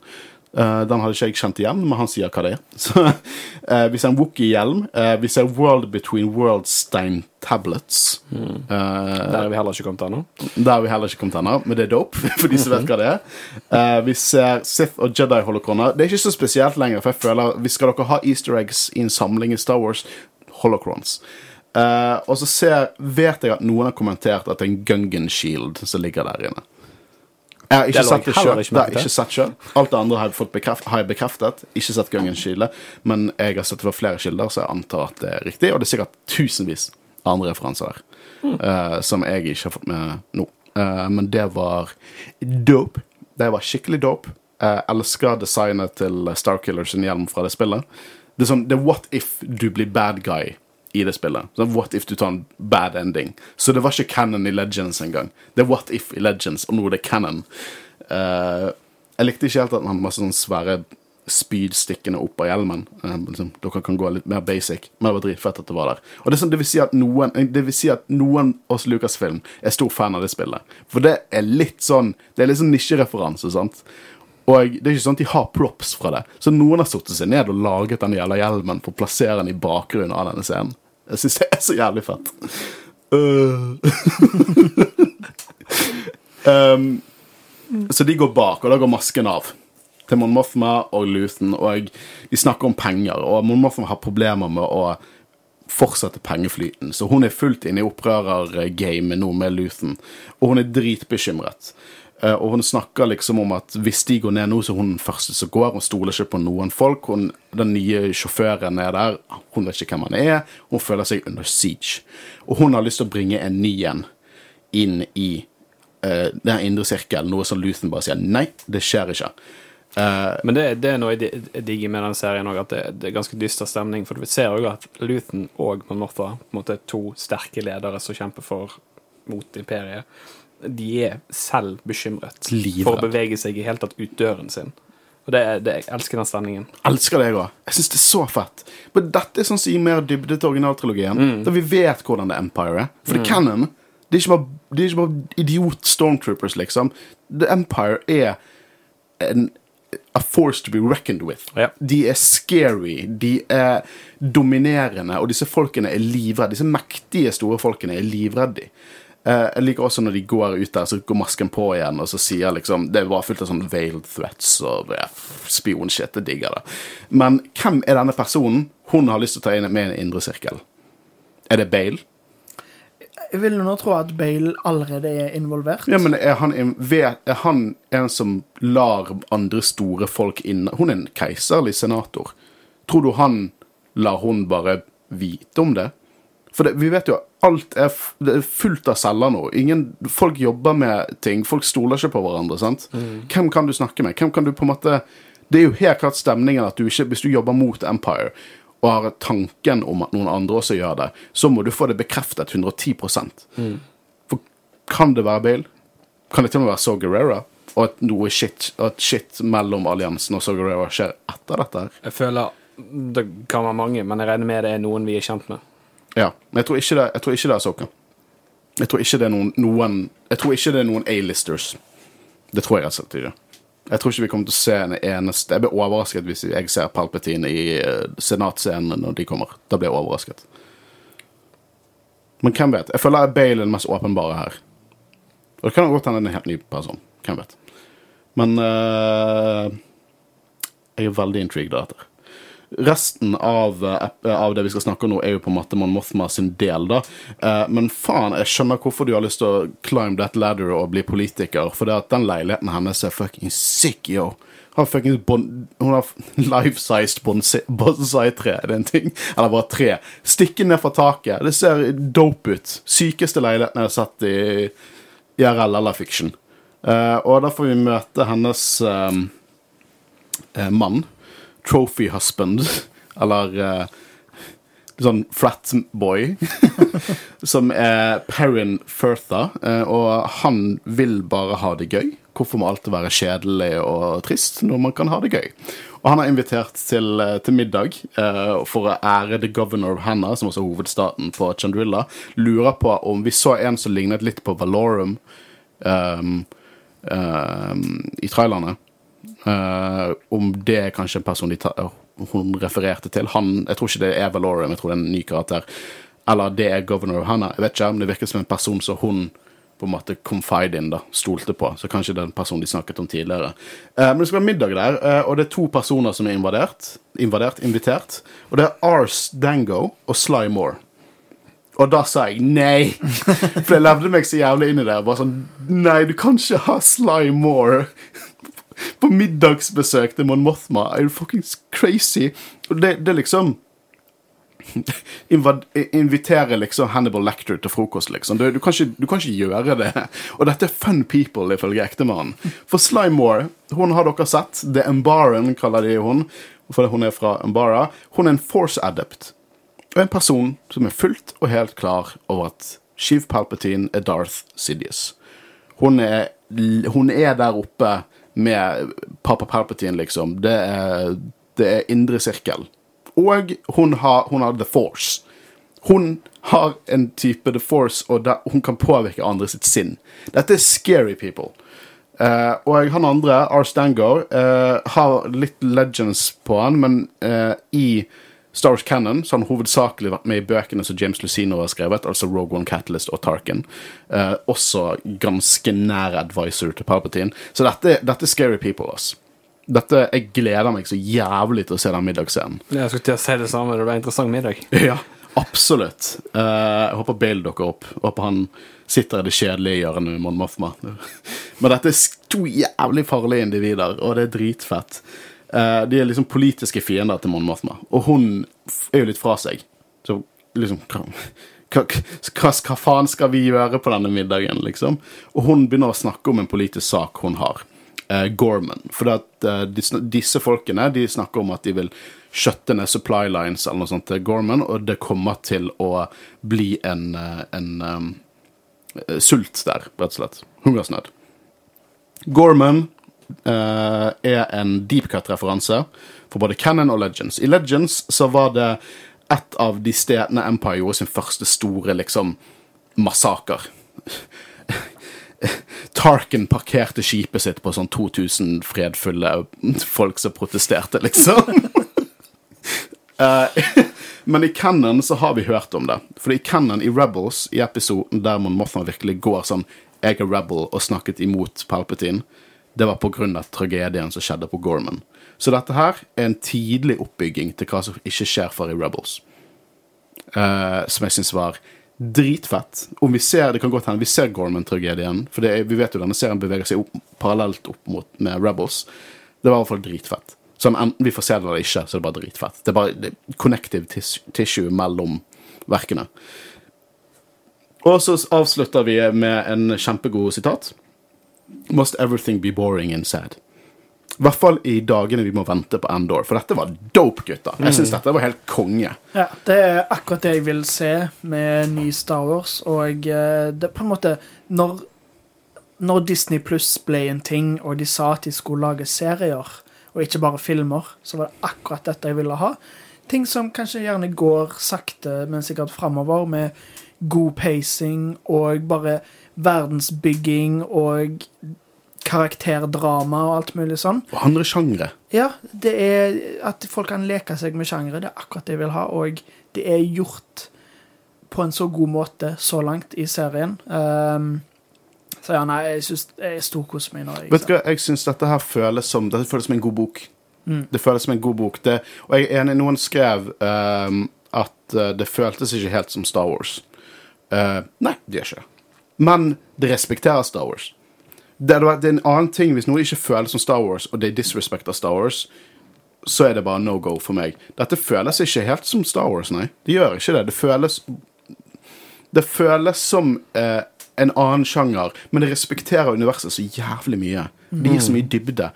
Eh, den hadde ikke jeg kjent igjen, men han sier hva det er. Så, uh, vi ser en Wookie-hjelm. Uh, vi ser World Between Worldstein Tablets. Eh, Der er vi heller ikke kommet ennå. der har vi heller ikke kommet ennå, men det er dope. For de som vet hva det er. Eh, vi ser Sith og Jedi-holocroner. Det er ikke så spesielt lenger, for jeg føler hvis skal dere ha easter eggs i en samling i Star Wars, holocrons. Eh, og så ser, vet jeg at noen har kommentert at det er en Gungan Shield som ligger der inne. Jeg har ikke sett det sjøl. Det har jeg ikke sett selv. Alt det andre har jeg, fått bekreft, har jeg bekreftet. Ikke sett Gungens kile, men jeg har sett det fra flere kilder, så jeg antar at det er riktig. Og det er sikkert tusenvis av andre referanser der Mm. uh, som jeg ikke har fått med nå. Uh, men det var dope. Det var skikkelig dope. Jeg elsker designet til Starkiller sin hjelm fra det spillet. Det er sånn, det er what if du blir bad guy i det spillet. Sånn, what if du tar en bad ending? Så det var ikke canon i Legends engang. Det er what if i Legends, og nå er det canon. Uh, jeg likte ikke helt at han var sånne svære spyd stikkende opp av hjelmen. Uh, liksom, dere kan gå litt mer basic, men det var dritfett at det var der. Og Det sånn, det vil si at noen Det vil si at noen hos Lucasfilm er stor fan av det spillet. For det er litt sånn Det er litt sånn nisjereferanse, sant? Og det er ikke sånn at de har props fra det. Så noen har satt seg ned og laget den jævla hjelmen for å plassere den i bakgrunnen av denne scenen. Jeg syns det er så jævlig fett. Uh. um, så de går bak, og da går masken av til Mon Mothma og Luthen, og de snakker om penger, og Mon Mothma har problemer med å fortsette pengeflyten, så hun er fullt inne i opprørergamet nå med Luthen, og hun er dritbekymret. Eh, Og hun snakker liksom om at hvis de går ned nå, så er hun den første som går. Hun stoler ikke på noen folk. Hun, den nye sjåføren er der. Hun vet ikke hvem han er. Hun føler seg under siege. Og hun har lyst til å bringe en ny en inn i uh, den indre sirkelen, noe som Luthen bare sier nei, det skjer ikke. Uh, Men det, det er noe jeg digger med den serien òg, at det, det er ganske dyster stemning. For vi ser jo at Luthen og Mon på en måte to sterke ledere som kjemper for mot imperiet, de er selv bekymret Livredd. for å bevege seg i hele tatt ut døren sin. Og det, er- det, jeg elsker den stemningen. elsker det, jeg òg. Jeg syns det er så fett. Men dette er sånn som gir mer dybde til originaltrilogien. Da vi vet hvordan det Empire er. For det er canon. Det er ikke bare, er ikke bare idiot stormtroopers, liksom. The Empire er en A force to be reckoned with. Ja. De er scary, de er dominerende, og disse folkene er livredde. Disse mektige, store folkene er livredde. Eh, jeg liker også når de går ut der, så går masken på igjen, og så sier liksom Det var fullt av sånn veiled threats og ja, spionshit. Jeg digger det. Men hvem er denne personen hun har lyst til å ta inn med i en indre sirkel? Er det Bale? Jeg vil nå tro at Bale allerede er involvert. Ja, men er han, er han en som lar andre store folk inn Hun er en keiserlig senator. Tror du han lar hun bare vite om det? For det, vi vet jo alt er, er fullt av celler nå. Ingen, folk jobber med ting. Folk stoler ikke på hverandre. sant? Hvem kan du snakke med? Hvem kan du på en måte Det er jo helt klart stemningen at du ikke, hvis du jobber mot Empire og har tanken om at noen andre også gjør det, så må du få det bekreftet 110 For kan det være Bale? Kan det til og med være Saw Gerrera? Og at noe shit, at shit mellom alliansen og Saw Gerrera skjer etter dette her? Jeg føler Det kan være mange, men jeg regner med det er noen vi er kjent med. Ja. Men jeg tror ikke det, jeg tror ikke det er Soka. Jeg tror ikke det er noen, noen Jeg tror ikke det er noen A-listers. Det tror jeg rett og slett ikke. Jeg tror ikke vi kommer til å se en eneste Jeg blir overrasket hvis jeg ser Palpatine i uh, senatscenen når de kommer. Da blir jeg overrasket. Men hvem vet? Jeg føler Bale er den mest åpenbare her. Og det kan godt hende en helt ny person. Hvem vet? Men uh, jeg er veldig intrigued av dette. Resten av, eh, av det vi skal snakke om nå, er jo på en Mothma sin del, da. Eh, men faen, jeg skjønner hvorfor du har lyst til å climb that ladder og bli politiker. For det at den leiligheten hennes er fucking sick, yo. Har bon hun har life-sized bonsai- bonsai-tre. Er det en ting? Eller bare tre. Stikke ned fra taket. Det ser dope ut. Sykeste leiligheten jeg har sett i IRL eller fiction. Uh, og da får vi møte hennes um, uh, mann. Trophy husband. Eller uh, sånn frat boy. som er Perrin Firtha. uh, og han vil bare ha det gøy. Hvorfor må alt være kjedelig og trist når man kan ha det gøy? Og han har invitert til, eh, til middag uh, for å ære the governor of Hannah, som også er hovedstaten på Chandrilla. Lurer på om vi så en som lignet litt på Valorum um, um, i trailerne. Eh, om det er kanskje en person hun refererte til. Han, jeg tror ikke det er Valorum, jeg tror det er en ny karakter. Eller det er Governor of Hannah. Jeg vet ikke, men det virker som en person som hun på en måte confide in, da, stolte på. Så kanskje det er en person de snakket om tidligere. Uh, men det skal være middag der, uh, og det er to personer som er invadert, invadert, invitert. Og det er Ars Dango og Sly Moore. Og da sa jeg nei. For jeg levde meg så jævlig inn i det. Bare sånn Nei, du kan ikke ha Sly Moore på middagsbesøk til Mon Mothma. Er du fuckings crazy? Og det, det liksom Invitere liksom Hannibal Lecter til frokost, liksom. Du, du, kan ikke, du kan ikke gjøre det. Og dette er fun people, ifølge ektemannen. For Slymore, hun har dere sett. The Embaran kaller de hun. For hun er fra Embara. Hun er en force adept. Og en person som er fullt og helt klar over at Sheev Palpatine er Darth Sidious. Hun er, hun er der oppe med pappa Palpatine, liksom. Det er, det er indre sirkel. Og hun har, hun har The Force. Hun har en type The Force, og der, hun kan påvirke andre sitt sinn. Dette er scary people. Uh, og han andre, R. Stangor, uh, har litt legends på han, men uh, i Star Wars Cannon så har han hovedsakelig vært med i bøkene som James Lucino har skrevet, altså Rogue One Catalyst og Tarkin. Eh, også ganske nær advisor til Palpatine. Så dette, dette er scary people, ass. Dette, Jeg gleder meg så jævlig til å se den middagsscenen. Jeg skulle til å si det samme. Det ble en interessant middag. Ja, absolutt. Eh, jeg håper Bale dukker opp. Jeg håper han sitter i det kjedelige hjørnet med Mon Mothma. Men dette er to jævlig farlige individer, og det er dritfett. Eh, de er liksom politiske fiender til Mon Mothma, og hun er jo litt fra seg. Så liksom hva, hva, faen skal vi gjøre på denne middagen, liksom? Og hun begynner å snakke om en politisk sak hun har. Uh, Gorman. For at, uh, de, disse folkene de snakker om at de vil skjøtte ned supply lines eller noe sånt til Gorman, og det kommer til å bli en, eh, en um, sult der, rett og slett. Hungersnød. Gorman eh, er en deep cut-referanse for både Canon og Legends. I Legends så var det et av de stedene Empire gjorde sin første store liksom massaker. Tarkin parkerte skipet sitt på sånn 2000 fredfulle folk som protesterte, liksom. Eh, Men i Cannon så har vi hørt om det. For i Cannon, i Rebels, i episoden der Mon Mothma virkelig går sånn Jeg er rebel og snakket imot Palpatine, det var av tragedien som skjedde på Gorman. Så dette her er en tidlig oppbygging til hva som ikke skjer for i Rebels. Uh, som jeg syns var dritfett. Om vi ser, Det kan godt hende vi ser Gorman-tragedien, for er, vi vet jo denne serien beveger seg opp, parallelt opp mot med Rebels. Det var i hvert fall dritfett. Så enten vi får se det eller ikke, så er det bare dritfett. Det er bare det connective tis tissue mellom verkene. Og så avslutter vi med en kjempegod sitat. Must everything be boring and sad. I hvert fall i dagene vi må vente på Endor, for dette var dope, gutter. Jeg syns dette var helt konge. Ja, det er akkurat det jeg vil se med ny Star Wars, og eh, det på en måte Når, når Disney Pluss ble en ting, og de sa at de skulle lage serier, og ikke bare filmer, så var det akkurat dette jeg ville ha. Ting som kanskje gjerne går sakte, men sikkert framover, med god pacing og bare verdensbygging og karakterdrama og alt mulig sånn. Og andre sjangre. Ja, det er at folk kan leke seg med sjangre. Det er akkurat det jeg vil ha, og det er gjort på en så god måte så langt i serien. Um, så ja, nei, jeg syns jeg storkoser meg nå. Vet du hva, jeg syns dette her føles som Dette føles som en god bok. Mm. Det føles som en god bok. Det, og jeg er enig, noen skrev um, at eh, det føltes ikke helt som Star Wars. Uh, nei, det gjør ikke. Men det respekterer Star Wars. Det hadde det er en annen ting hvis noe ikke føles som Star Wars, og de disrespekter Star Wars, så er det bare no go for meg. Dette føles ikke helt som Star Wars, nei. Det gjør ikke det. Det føles Det føles som eh, en annen sjanger, men det respekterer universet så jævlig mye. Det gir så mye dybde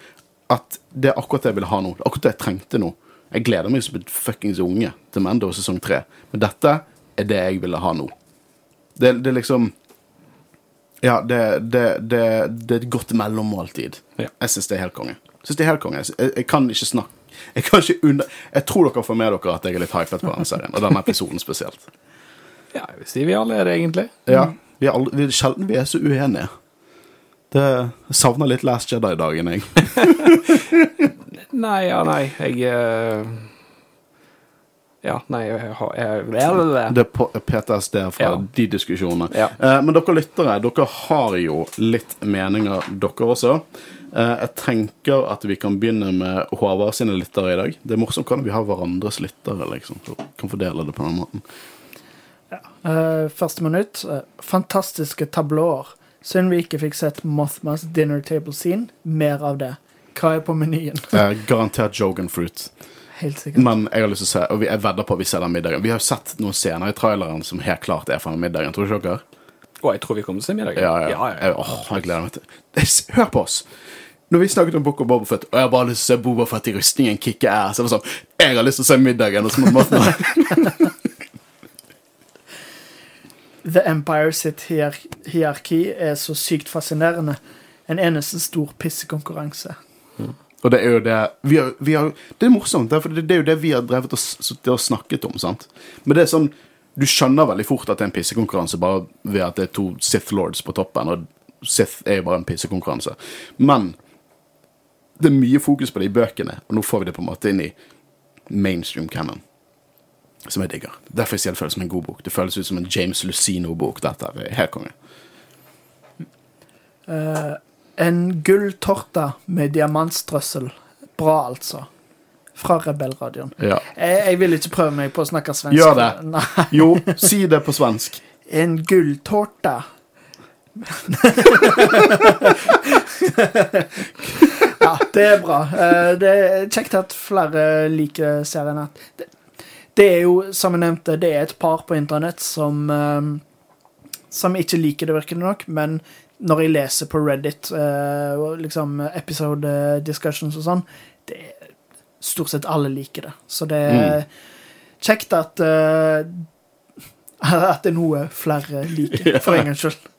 at det er akkurat det jeg ville ha nå. Det er akkurat det jeg trengte nå. Jeg gleder meg som et fuckings unge til Mando sesong tre. Men dette er det jeg ville ha nå. Det, det er liksom Ja, det, det, det, det er et godt mellommåltid. Ja. Jeg syns det er helt konge. Synes det er helt konge. Jeg, jeg kan ikke snakke Jeg kan ikke under... Jeg tror dere får med dere at jeg er litt hypet på denne serien, og denne episoden spesielt. Ja, jeg vil si vi alle er det, egentlig. Ja, vi er, aldri, vi er sjelden vi er så uenige. Det savner litt Last Jedi-dagen, jeg. Nei, ja, nei, jeg eh, Ja, nei, jeg har Det er PTSD fra Ja. de diskusjonene. Ja. Eh, men dere lyttere, dere har jo litt meninger, dere også. Eh, jeg tenker at vi kan begynne med Håvard sine lyttere i dag. Det er morsomt hvordan vi har hverandres lyttere, liksom. Så kan fordele det på den måten. Eh, første minutt. eh, fantastiske tablåer. Synd vi ikke fikk sett Mothmas dinner table scene. Mer av det. Hva er på menyen? Eh, garantert Jogan Fruit. Helt sikkert. Men jeg har lyst til å se, og vi- jeg vedder på at vi ser den middagen. Vi har jo sett noen scener i traileren som helt klart er fra den middagen. Tror ikke dere? Å, jeg tror vi kommer til å se middagen. Ja, ja. ja, ja. Jeg, åh, jeg gleder meg til. Hør på oss! Når vi snakket om Book of Bobafett, og jeg har bare lyst til å se Bobafett i rustningen kicke ass, jeg var sånn Jeg har lyst til å se middagen, må Morten The Empire sitt hier hierarki er så sykt fascinerende. En eneste stor pissekonkurranse. Og det er jo det vi har, vi har, Det er morsomt, for det, det er jo det vi har drevet og, og snakket om. sant? Men det er sånn Du skjønner veldig fort at det er en pissekonkurranse bare ved at det er to Sith Lords på toppen, og Sith er jo bare en pissekonkurranse. Men det er mye fokus på det i bøkene, og nå får vi det på en måte inn i mainstream canon. Som jeg digger. Derfor sier jeg det føles som en god bok. Det føles ut som en James Lucino-bok. Dette er helt konge. Uh, en gulltorte med diamantstrøssel. Bra, altså. Fra Rebellradioen. Ja. Jeg, jeg vil ikke prøve meg på å snakke svensk. Gjør det. Nei. Jo, si det på svensk. En gulltårta. ja, det er bra. Eh, Det er kjekt at flere liker serien. Det, er jo, som jeg nevnte, det er et par på internett som eh, Som ikke liker det, virkelig nok, men når jeg leser på Reddit, eh, liksom episode discussions og sånn, det er stort sett alle liker det. Så det er kjekt at eh, at det er noe flere liker, for en gangs skyld.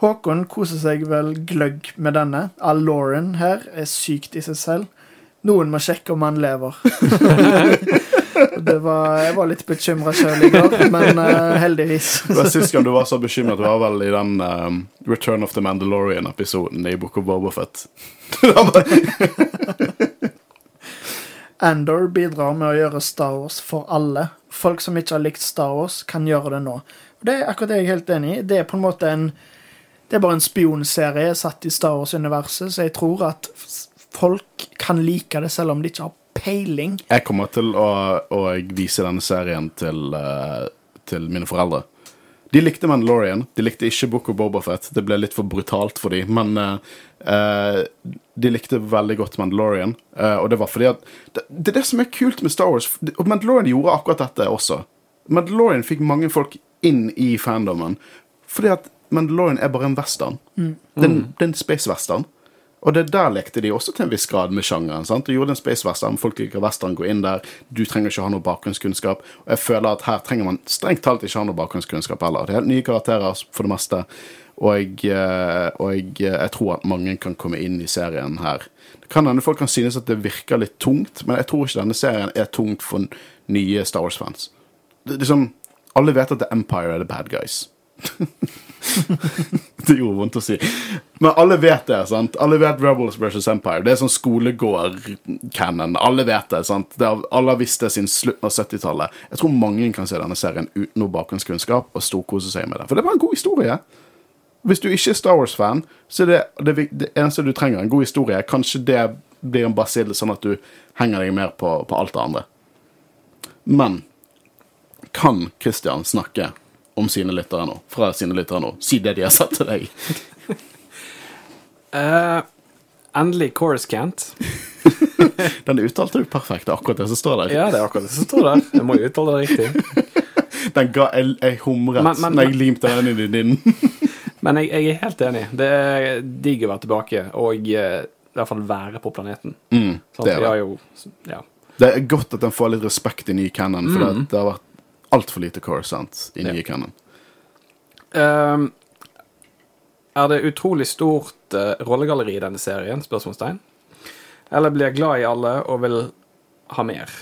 Håkon koser seg vel gløgg med denne. Al Lauren her er sykt i seg selv. Noen må sjekke om han lever. det var, jeg var litt bekymra sjøl i går, men uh, heldigvis. Sist gang du var så bekymret, var vel i den um, Return of the Mandalorian-episoden i Book of Bobofet. Andor bidrar med å gjøre Star Wars for alle. Folk som ikke har likt Star Wars, kan gjøre det nå. Og Det er akkurat det jeg er helt enig i. Det er på en måte en Det er bare en spionserie satt i Star Wars-universet, så jeg tror at folk kan like det selv om de ikke har peiling. Jeg kommer til å, å vise denne serien til, eh, til mine foreldre. De likte Mandalorian. De likte ikke Book of Bobafett. Det ble litt for brutalt for dem. Men eh, de likte veldig godt Mandalorian. Uh, og det var fordi at det, det er det som er kult med Star Wars. Og Mandalorian gjorde akkurat dette også. Mandalorian fikk mange folk inn i fandomen. Fordi at Mandalorian er bare en western. Det, er en, en space-western. Og det der lekte de også til en viss grad med sjangeren. sant? Du gjorde en space western, folk liker western, gå inn der. Du trenger ikke ha noe bakgrunnskunnskap. Og jeg føler at her trenger man strengt talt ikke ha noe bakgrunnskunnskap heller. Det er helt nye karakterer for det meste. Og, eh, og jeg, jeg tror at mange kan komme inn i serien her. Det kan hende folk kan synes at det virker litt tungt, men jeg tror ikke denne serien er tungt for nye Star Wars-fans. Sånn, alle vet at The Empire er the bad guys. det gjorde vondt å si. Men alle vet det. sant? Alle vet Rebels versus Empire. Det er sånn skolegård-canon. Alle vet det. sant? Det har, alle har visst det siden slutten av 70-tallet. Jeg tror mange kan se denne serien uten noe bakgrunnskunnskap og storkose seg med det. For det var en god historie. Hvis du ikke er Star Wars-fan, så er det, det det eneste du trenger, en god historie. Kanskje det blir en basill, sånn at du henger deg mer på, på alt det andre. Men kan Christian snakke om sine lyttere nå? Fra sine lyttere nå? Si det de har sagt til deg. uh, endelig Chorus Cant. Den uttalte du perfekt, Det er akkurat det som står der. Ja, det er akkurat det som står der. Jeg må jo uttale det riktig. Den ga, jeg, jeg humret Men- men- når jeg limte den inn i din. Men jeg, jeg er helt enig. Det er digg å være tilbake, og eh, i hvert fall være på planeten. Mm, det, er det. jo ja. det er godt at den får litt respekt i ny canon, for Mm. det, det har vært altfor lite Coruscant i nye canon. Um, er det utrolig stort uh, rollegalleri i denne serien? Spørsmålstegn. Eller blir jeg glad i alle og vil ha mer?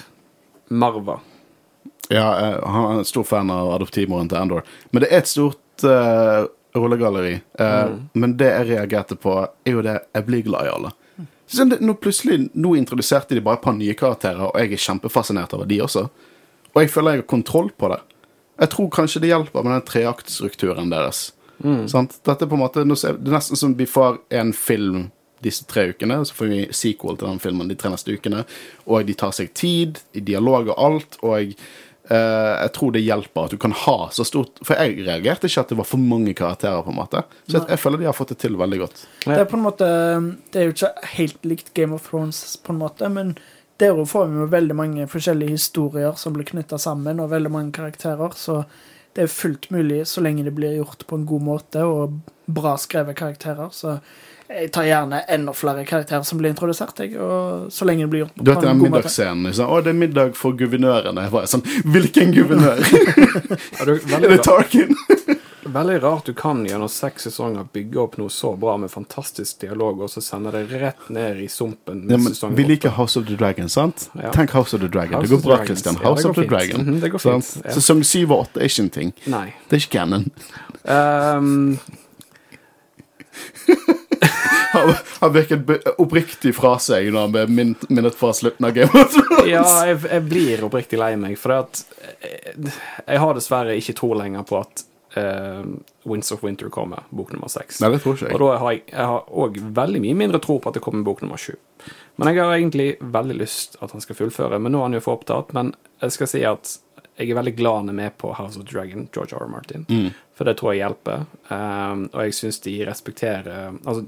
Marva. Ja, uh, han er en stor fan av adoptivmoren til Andor. Men det er et stort uh, rollegalleri. Mm. Men det jeg reagerte på, er jo det jeg blir glad i alle. Så det, nå plutselig, nå introduserte de bare et par nye karakterer, og jeg er kjempefascinert over de også. Og jeg føler jeg har kontroll på det. Jeg tror kanskje det hjelper med den treaktstrukturen deres. Sant? Dette er på en måte, Det er nesten som vi får en film disse tre ukene, så får vi sequel til den filmen de tre neste ukene, og de tar seg tid i dialog og alt, og eh, jeg tror det hjelper at du kan ha så stort For jeg reagerte ikke at det var for mange karakterer, på en måte. Så jeg, jeg føler de har fått det til veldig godt. Det er på en måte Det er jo ikke helt likt Game of Thrones, på en måte, men der får vi jo veldig mange forskjellige historier som blir knytta sammen, og veldig mange karakterer, så det er fullt mulig så lenge det blir gjort på en god måte og bra skrevet karakterer. Så jeg tar gjerne enda flere karakterer som blir introdusert, jeg, og så lenge det blir gjort Du vet på den en god måte. middagsscenen? Liksom, 'Å, det er middag for guvernørene.' Jeg bare sånn Hvilken guvernør? Er er det Tarkin? Veldig rart du kan gjennom seks sesonger bygge opp noe så bra med fantastisk dialog, og så sender det rett ned i sumpen. Ja, men vi liker House of the Dragon, sant? Ja. Tenk House of the Dragon. House det går bra. Christian. House ja, of the fint. Dragon. -hmm, det går Sant? fint, ja. Sesong syv og åtte er ikke en ting. Nei. Det er ikke canon. Um... Han, han virket oppriktig fra seg når han ble min- minnet fra slutten av Game of Thrones. ja, jeg, jeg blir oppriktig lei meg, for at jeg, jeg har dessverre ikke tro lenger på at uh, Winds of Winter kommer, bok nummer seks. Nei, det tror ikke Og da har jeg, jeg har òg veldig mye mindre tro på at det kommer bok nummer sju. Men jeg har egentlig veldig lyst at han skal fullføre. Men nå er han jo for opptatt. Men jeg skal si at jeg er veldig glad han er med på House of Dragon, George R. R. Martin. Mm. For det tror jeg hjelper. Um, og jeg syns de respekterer Altså,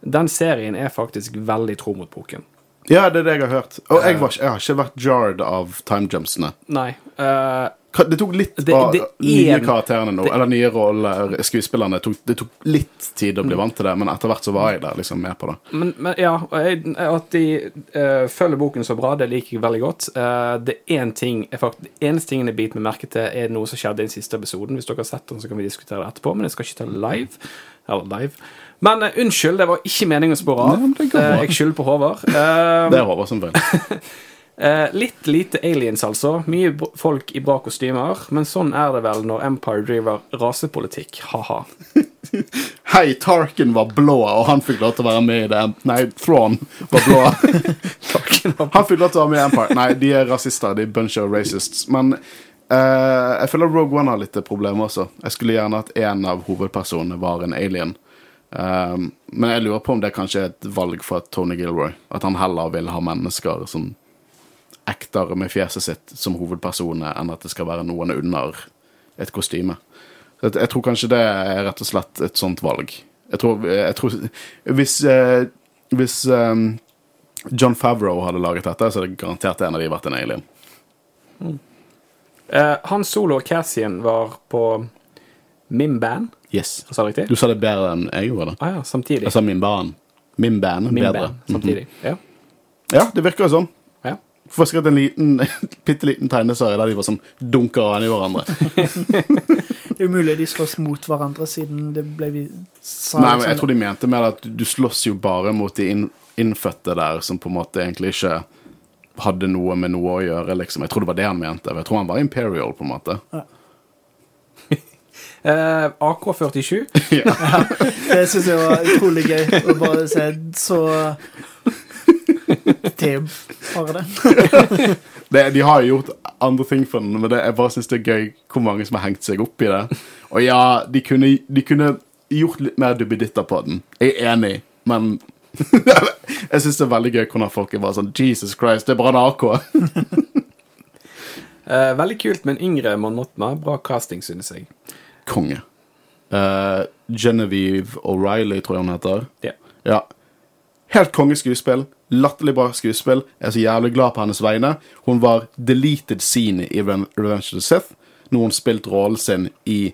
den serien er faktisk veldig tro mot boken. Ja, det er det jeg har hørt. Og jeg, var, jeg har ikke vært jarred av timejumpsene. Nei. uh, Det tok litt Det- det nye er- karakterene nå, det- eller nye roller, skuespillerne. Tok, det tok litt tid å bli vant til det, men etter hvert så var jeg der liksom med på det. Men, men ja, jeg, at de uh, følger boken så bra, det liker jeg veldig godt. Uh, det er en ting faktisk, eneste tingen jeg biter meg merke til, er noe som skjedde i den siste episoden. Hvis dere har sett den, så kan vi diskutere det etterpå, men jeg skal ikke ta live. Eller live. Men uh, unnskyld, det var ikke meningen å spore av. Nei, jeg skylder på Håvard. Det er Håvard som feil. eh, litt lite aliens, altså. Mye folk i bra kostymer. Men sånn er det vel når Empire driver rasepolitikk. Ha-ha. Hei, Tarkin var blå, og han fikk lov til å være med i det. Nei, Thrawn var blå. han fikk lov til å være med i Empire. Nei, de er rasister. De er bunch of racists. Men eh, jeg føler Rogue One har litt problemer også. Jeg skulle gjerne at en av hovedpersonene var en alien. Um, men jeg lurer på om det kanskje er et valg fra Tony Gilroy. At han heller vil ha mennesker som ekter med fjeset sitt som hovedpersoner, enn at det skal være noen under et kostyme. Så jeg, jeg tror kanskje det er rett og slett et sånt valg. Jeg tror, jeg tror Hvis, eh, hvis eh, John Favreau hadde laget dette, så hadde garantert en av de vært en alien. Eh, Han Solo og Cassian var på Mimban, Yes. sa? Du sa det bedre enn jeg gjorde det. Ah, ja, samtidig. Jeg sa min band. Min band. Bedre. Band, samtidig. Ja. Ja, det virker jo sånn. Ja. Får en liten, bitte liten tegneserie der de var sånn dunker an i hverandre. Det er umulig de slåss mot hverandre, siden det ble vi sa Nei, men jeg liksom- tror de mente mer at du slåss jo bare mot de inn, innfødte der, som på en måte egentlig ikke hadde noe med noe å gjøre, liksom. Jeg tror det var det han mente. Jeg tror han var Imperial, på en måte. Eh, AK-47. Ja. Det syns jeg var utrolig gøy å bare se så Det er bare det. det. De har jo gjort andre ting for den, men det, jeg bare syns det er gøy hvor mange som har hengt seg opp i det. Og ja, de kunne, de kunne gjort litt mer dubbeditter på den. Jeg er enig, men jeg syns det er veldig gøy hvordan folk er bare sånn Jesus Christ, det er bare en AK. Eh, veldig kult med en yngre Mon Mothma. Bra casting, synes jeg. Konge. Eh, Genevieve O'Reilly, tror jeg hun heter. Yeah. Ja. Helt kongeskuespill. Latterlig bra skuespill. Jeg er så jævlig glad på hennes vegne. Hun var deleted scene i Revenge of the Sith. når hun spilte rollen sin i,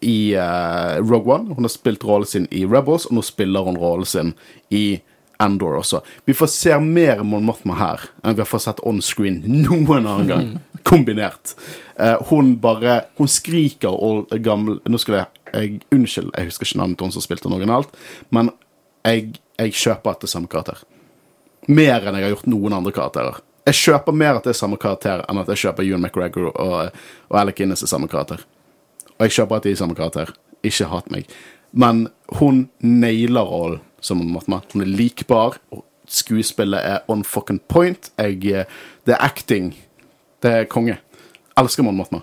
i uh, Rogue One. Hun har spilt rollen sin i Rebels, og nå spiller hun rollen sin i Endor også. Vi får se mer Mon Mothma her enn vi har fått sett on screen noen annen gang. Kombinert. Uh, hun bare Hun skriker og gammel Nå skal jeg, jeg Unnskyld, jeg husker ikke navnet hun som spilte den originalt, men jeg, jeg kjøper at det er samme karakter. Mer enn jeg har gjort noen andre karakterer. Jeg kjøper mer at det er samme karakter enn at jeg kjøper Ewan McGregor og, og Alec Innes er samme karakter. Og jeg kjøper at de er samme karakter. Ikke hat meg. Men hun nailer rollen som Matma. Hun er likbar, og skuespillet er on fucking point. Jeg, det er acting. Det er konge. Elsker Mon Mothma.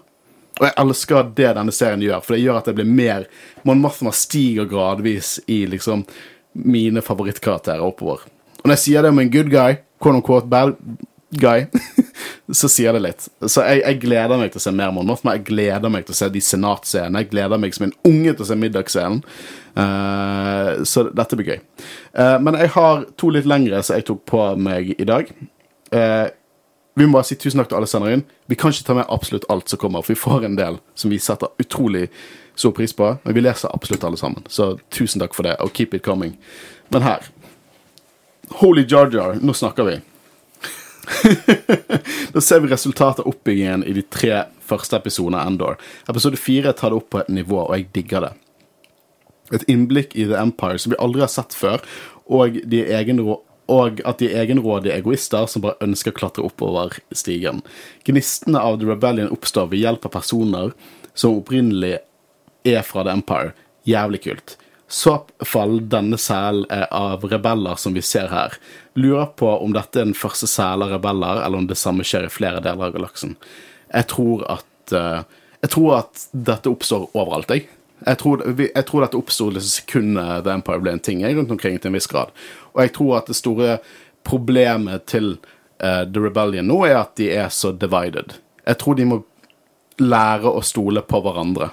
Og jeg elsker det denne serien gjør, for det gjør at det blir mer Mon Mathma stiger gradvis i liksom mine favorittkarakterer oppover. Og når jeg sier det om en good guy, quote unquote bad guy, så sier det litt. Så jeg, jeg gleder meg til å se mer Mon Mothma. Jeg gleder meg til å se de senatscenene. Jeg gleder meg som en unge til å se middagsscenen. Uh, så dette blir gøy. Uh, men jeg har to litt lengre som jeg tok på meg i dag. Uh, vi må bare si tusen takk til alle som sender inn. Vi kan ikke ta med absolutt alt som kommer, for vi får en del som vi setter utrolig stor pris på. Men vi leser absolutt alle sammen, så tusen takk for det, og keep it coming. Men her Holy Jar Jar, nå snakker vi. da ser vi resultatet av oppbyggingen i de tre første episodene av Endor. Episode fire tar det opp på et nivå, og jeg digger det. Et innblikk i The Empire som vi aldri har sett før, og, de og at de egenrådige egoister som bare ønsker å klatre oppover stigen. Gnistene av The Rebellion oppstår ved hjelp av personer som opprinnelig er fra The Empire. Jævlig kult. Så fall denne selen er av rebeller som vi ser her. Lurer på om dette er den første selen av rebeller, eller om det samme skjer i flere deler av galaksen. Jeg tror at uh, Jeg tror at dette oppstår overalt, jeg. Jeg tror, jeg tror dette oppsto det sekundet The Empire ble en ting, rundt omkring til en viss grad. Og jeg tror at det store problemet til uh, The Rebellion nå er at de er så divided. Jeg tror de må lære å stole på hverandre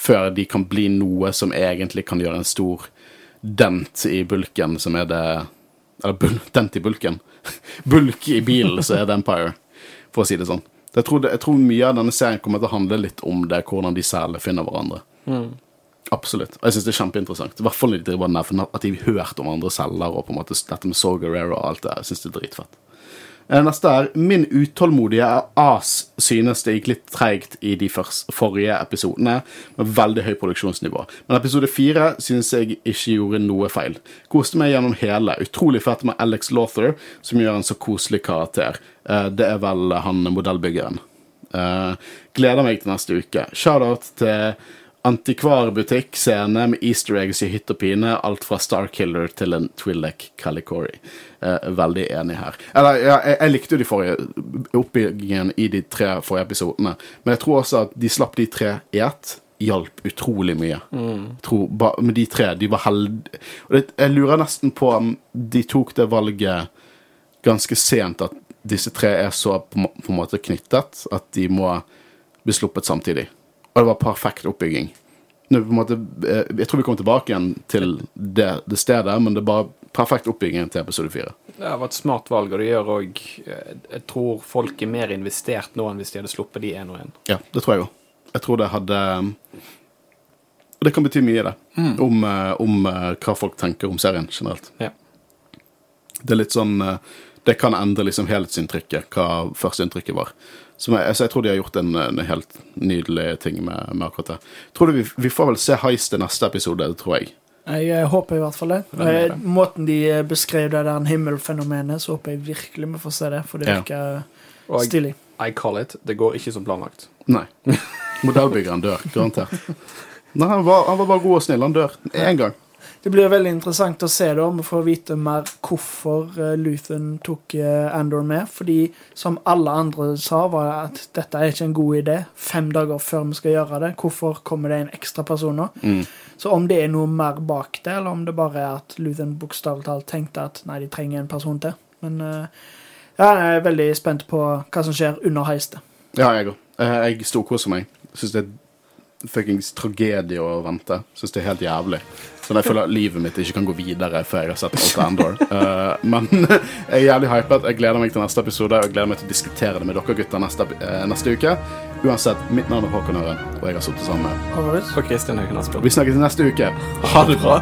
før de kan bli noe som egentlig kan gjøre en stor dent i bulken, som er det Eller bul, dent i bulken. Bulk i bilen, så er det Empire, for å si det sånn. Jeg tror, det, jeg tror mye av denne serien kommer til å handle litt om det, hvordan de særlig finner hverandre. Absolutt. Og jeg syns det er kjempeinteressant. I hvert fall når de driver nevner at de har hørt om andre celler og på en måte dette med Saw Gerrera og alt det der. Jeg syns det er dritfett. Eh, Neste er Min utålmodige as synes det gikk litt treigt i de forrige episodene, med veldig høy produksjonsnivå. Men episode fire synes jeg ikke gjorde noe feil. Koste meg gjennom hele. Utrolig fett med Alex Lawther, som gjør en så koselig karakter. Eh, Det er vel han modellbyggeren. Eh, gleder meg til neste uke. Shout-out til antikvarbutikk-scene med easter eggs i hytt og pine. Alt fra Starkiller til en Twi'lek Calicori. Eh, veldig enig her. Eller, ja, jeg, jeg likte jo de forrige oppbyggingen i de tre forrige episodene, men jeg tror også at de slapp de tre i ett. Hjalp utrolig mye. Mm. Tror, ba, med de tre, de var heldige. Jeg lurer nesten på om de tok det valget ganske sent at disse tre er så på, på en måte knyttet at de må bli sluppet samtidig. Og det var perfekt oppbygging. Måte, eh, jeg tror vi kommer tilbake igjen til det, det stedet, men det er bare perfekt oppbygging til episode fire. Det var et smart valg, og det gjør òg Jeg tror folk er mer investert nå enn hvis de hadde sluppet de én og én. Ja, det tror jeg òg. Jeg tror det hadde det kan bety mye, det. Om, eh, om eh, hva folk tenker om serien generelt. Ja. Det er litt sånn eh, Det kan endre liksom helhetsinntrykket, hva førsteinntrykket var. Så jeg, altså, jeg tror de har gjort en, en helt nydelig ting med, med akkurat det. Tror du vi, vi får vel se Heist i neste episode, tror jeg. Jeg håper i hvert fall det. Eh, det? Måten de eh, beskrev det der himmelfenomenet, så håper jeg virkelig vi får se det, for det virker ja. stilig. I call it. Det går ikke som planlagt. Nei. Modellbyggeren dør, garantert. Nei, han var, han var bare god og snill. Han dør én gang. Det blir veldig interessant å se da, om vi får vite mer hvorfor uh, Luthen tok eh, Andor med. Fordi, som alle andre sa, var at dette er ikke en god idé. Fem dager før vi skal gjøre det. Hvorfor kommer det en ekstra person nå? Mm. Så om det er noe mer bak det, eller om det bare er at Luthen bokstavelig talt tenkte at nei, de trenger en person til. Men eh, ja, jeg er veldig spent på hva som skjer under heistet. Ja, jeg òg. Jeg storkoser meg. Syns det er fuckings tragedie å vente. Syns det er helt jævlig. Sånn jeg føler at livet mitt ikke kan gå videre før jeg har sett alt av Andor. Uh, men jeg er jævlig hypet. Jeg gleder meg til neste episode, og jeg gleder meg til å diskutere det med dere gutter neste, uh, neste uke. Uansett, mitt navn er Håkon Øren, og jeg har sittet sammen med? Og Kristin Høgen Asbjørn. Vi snakkes neste uke. Ha det bra.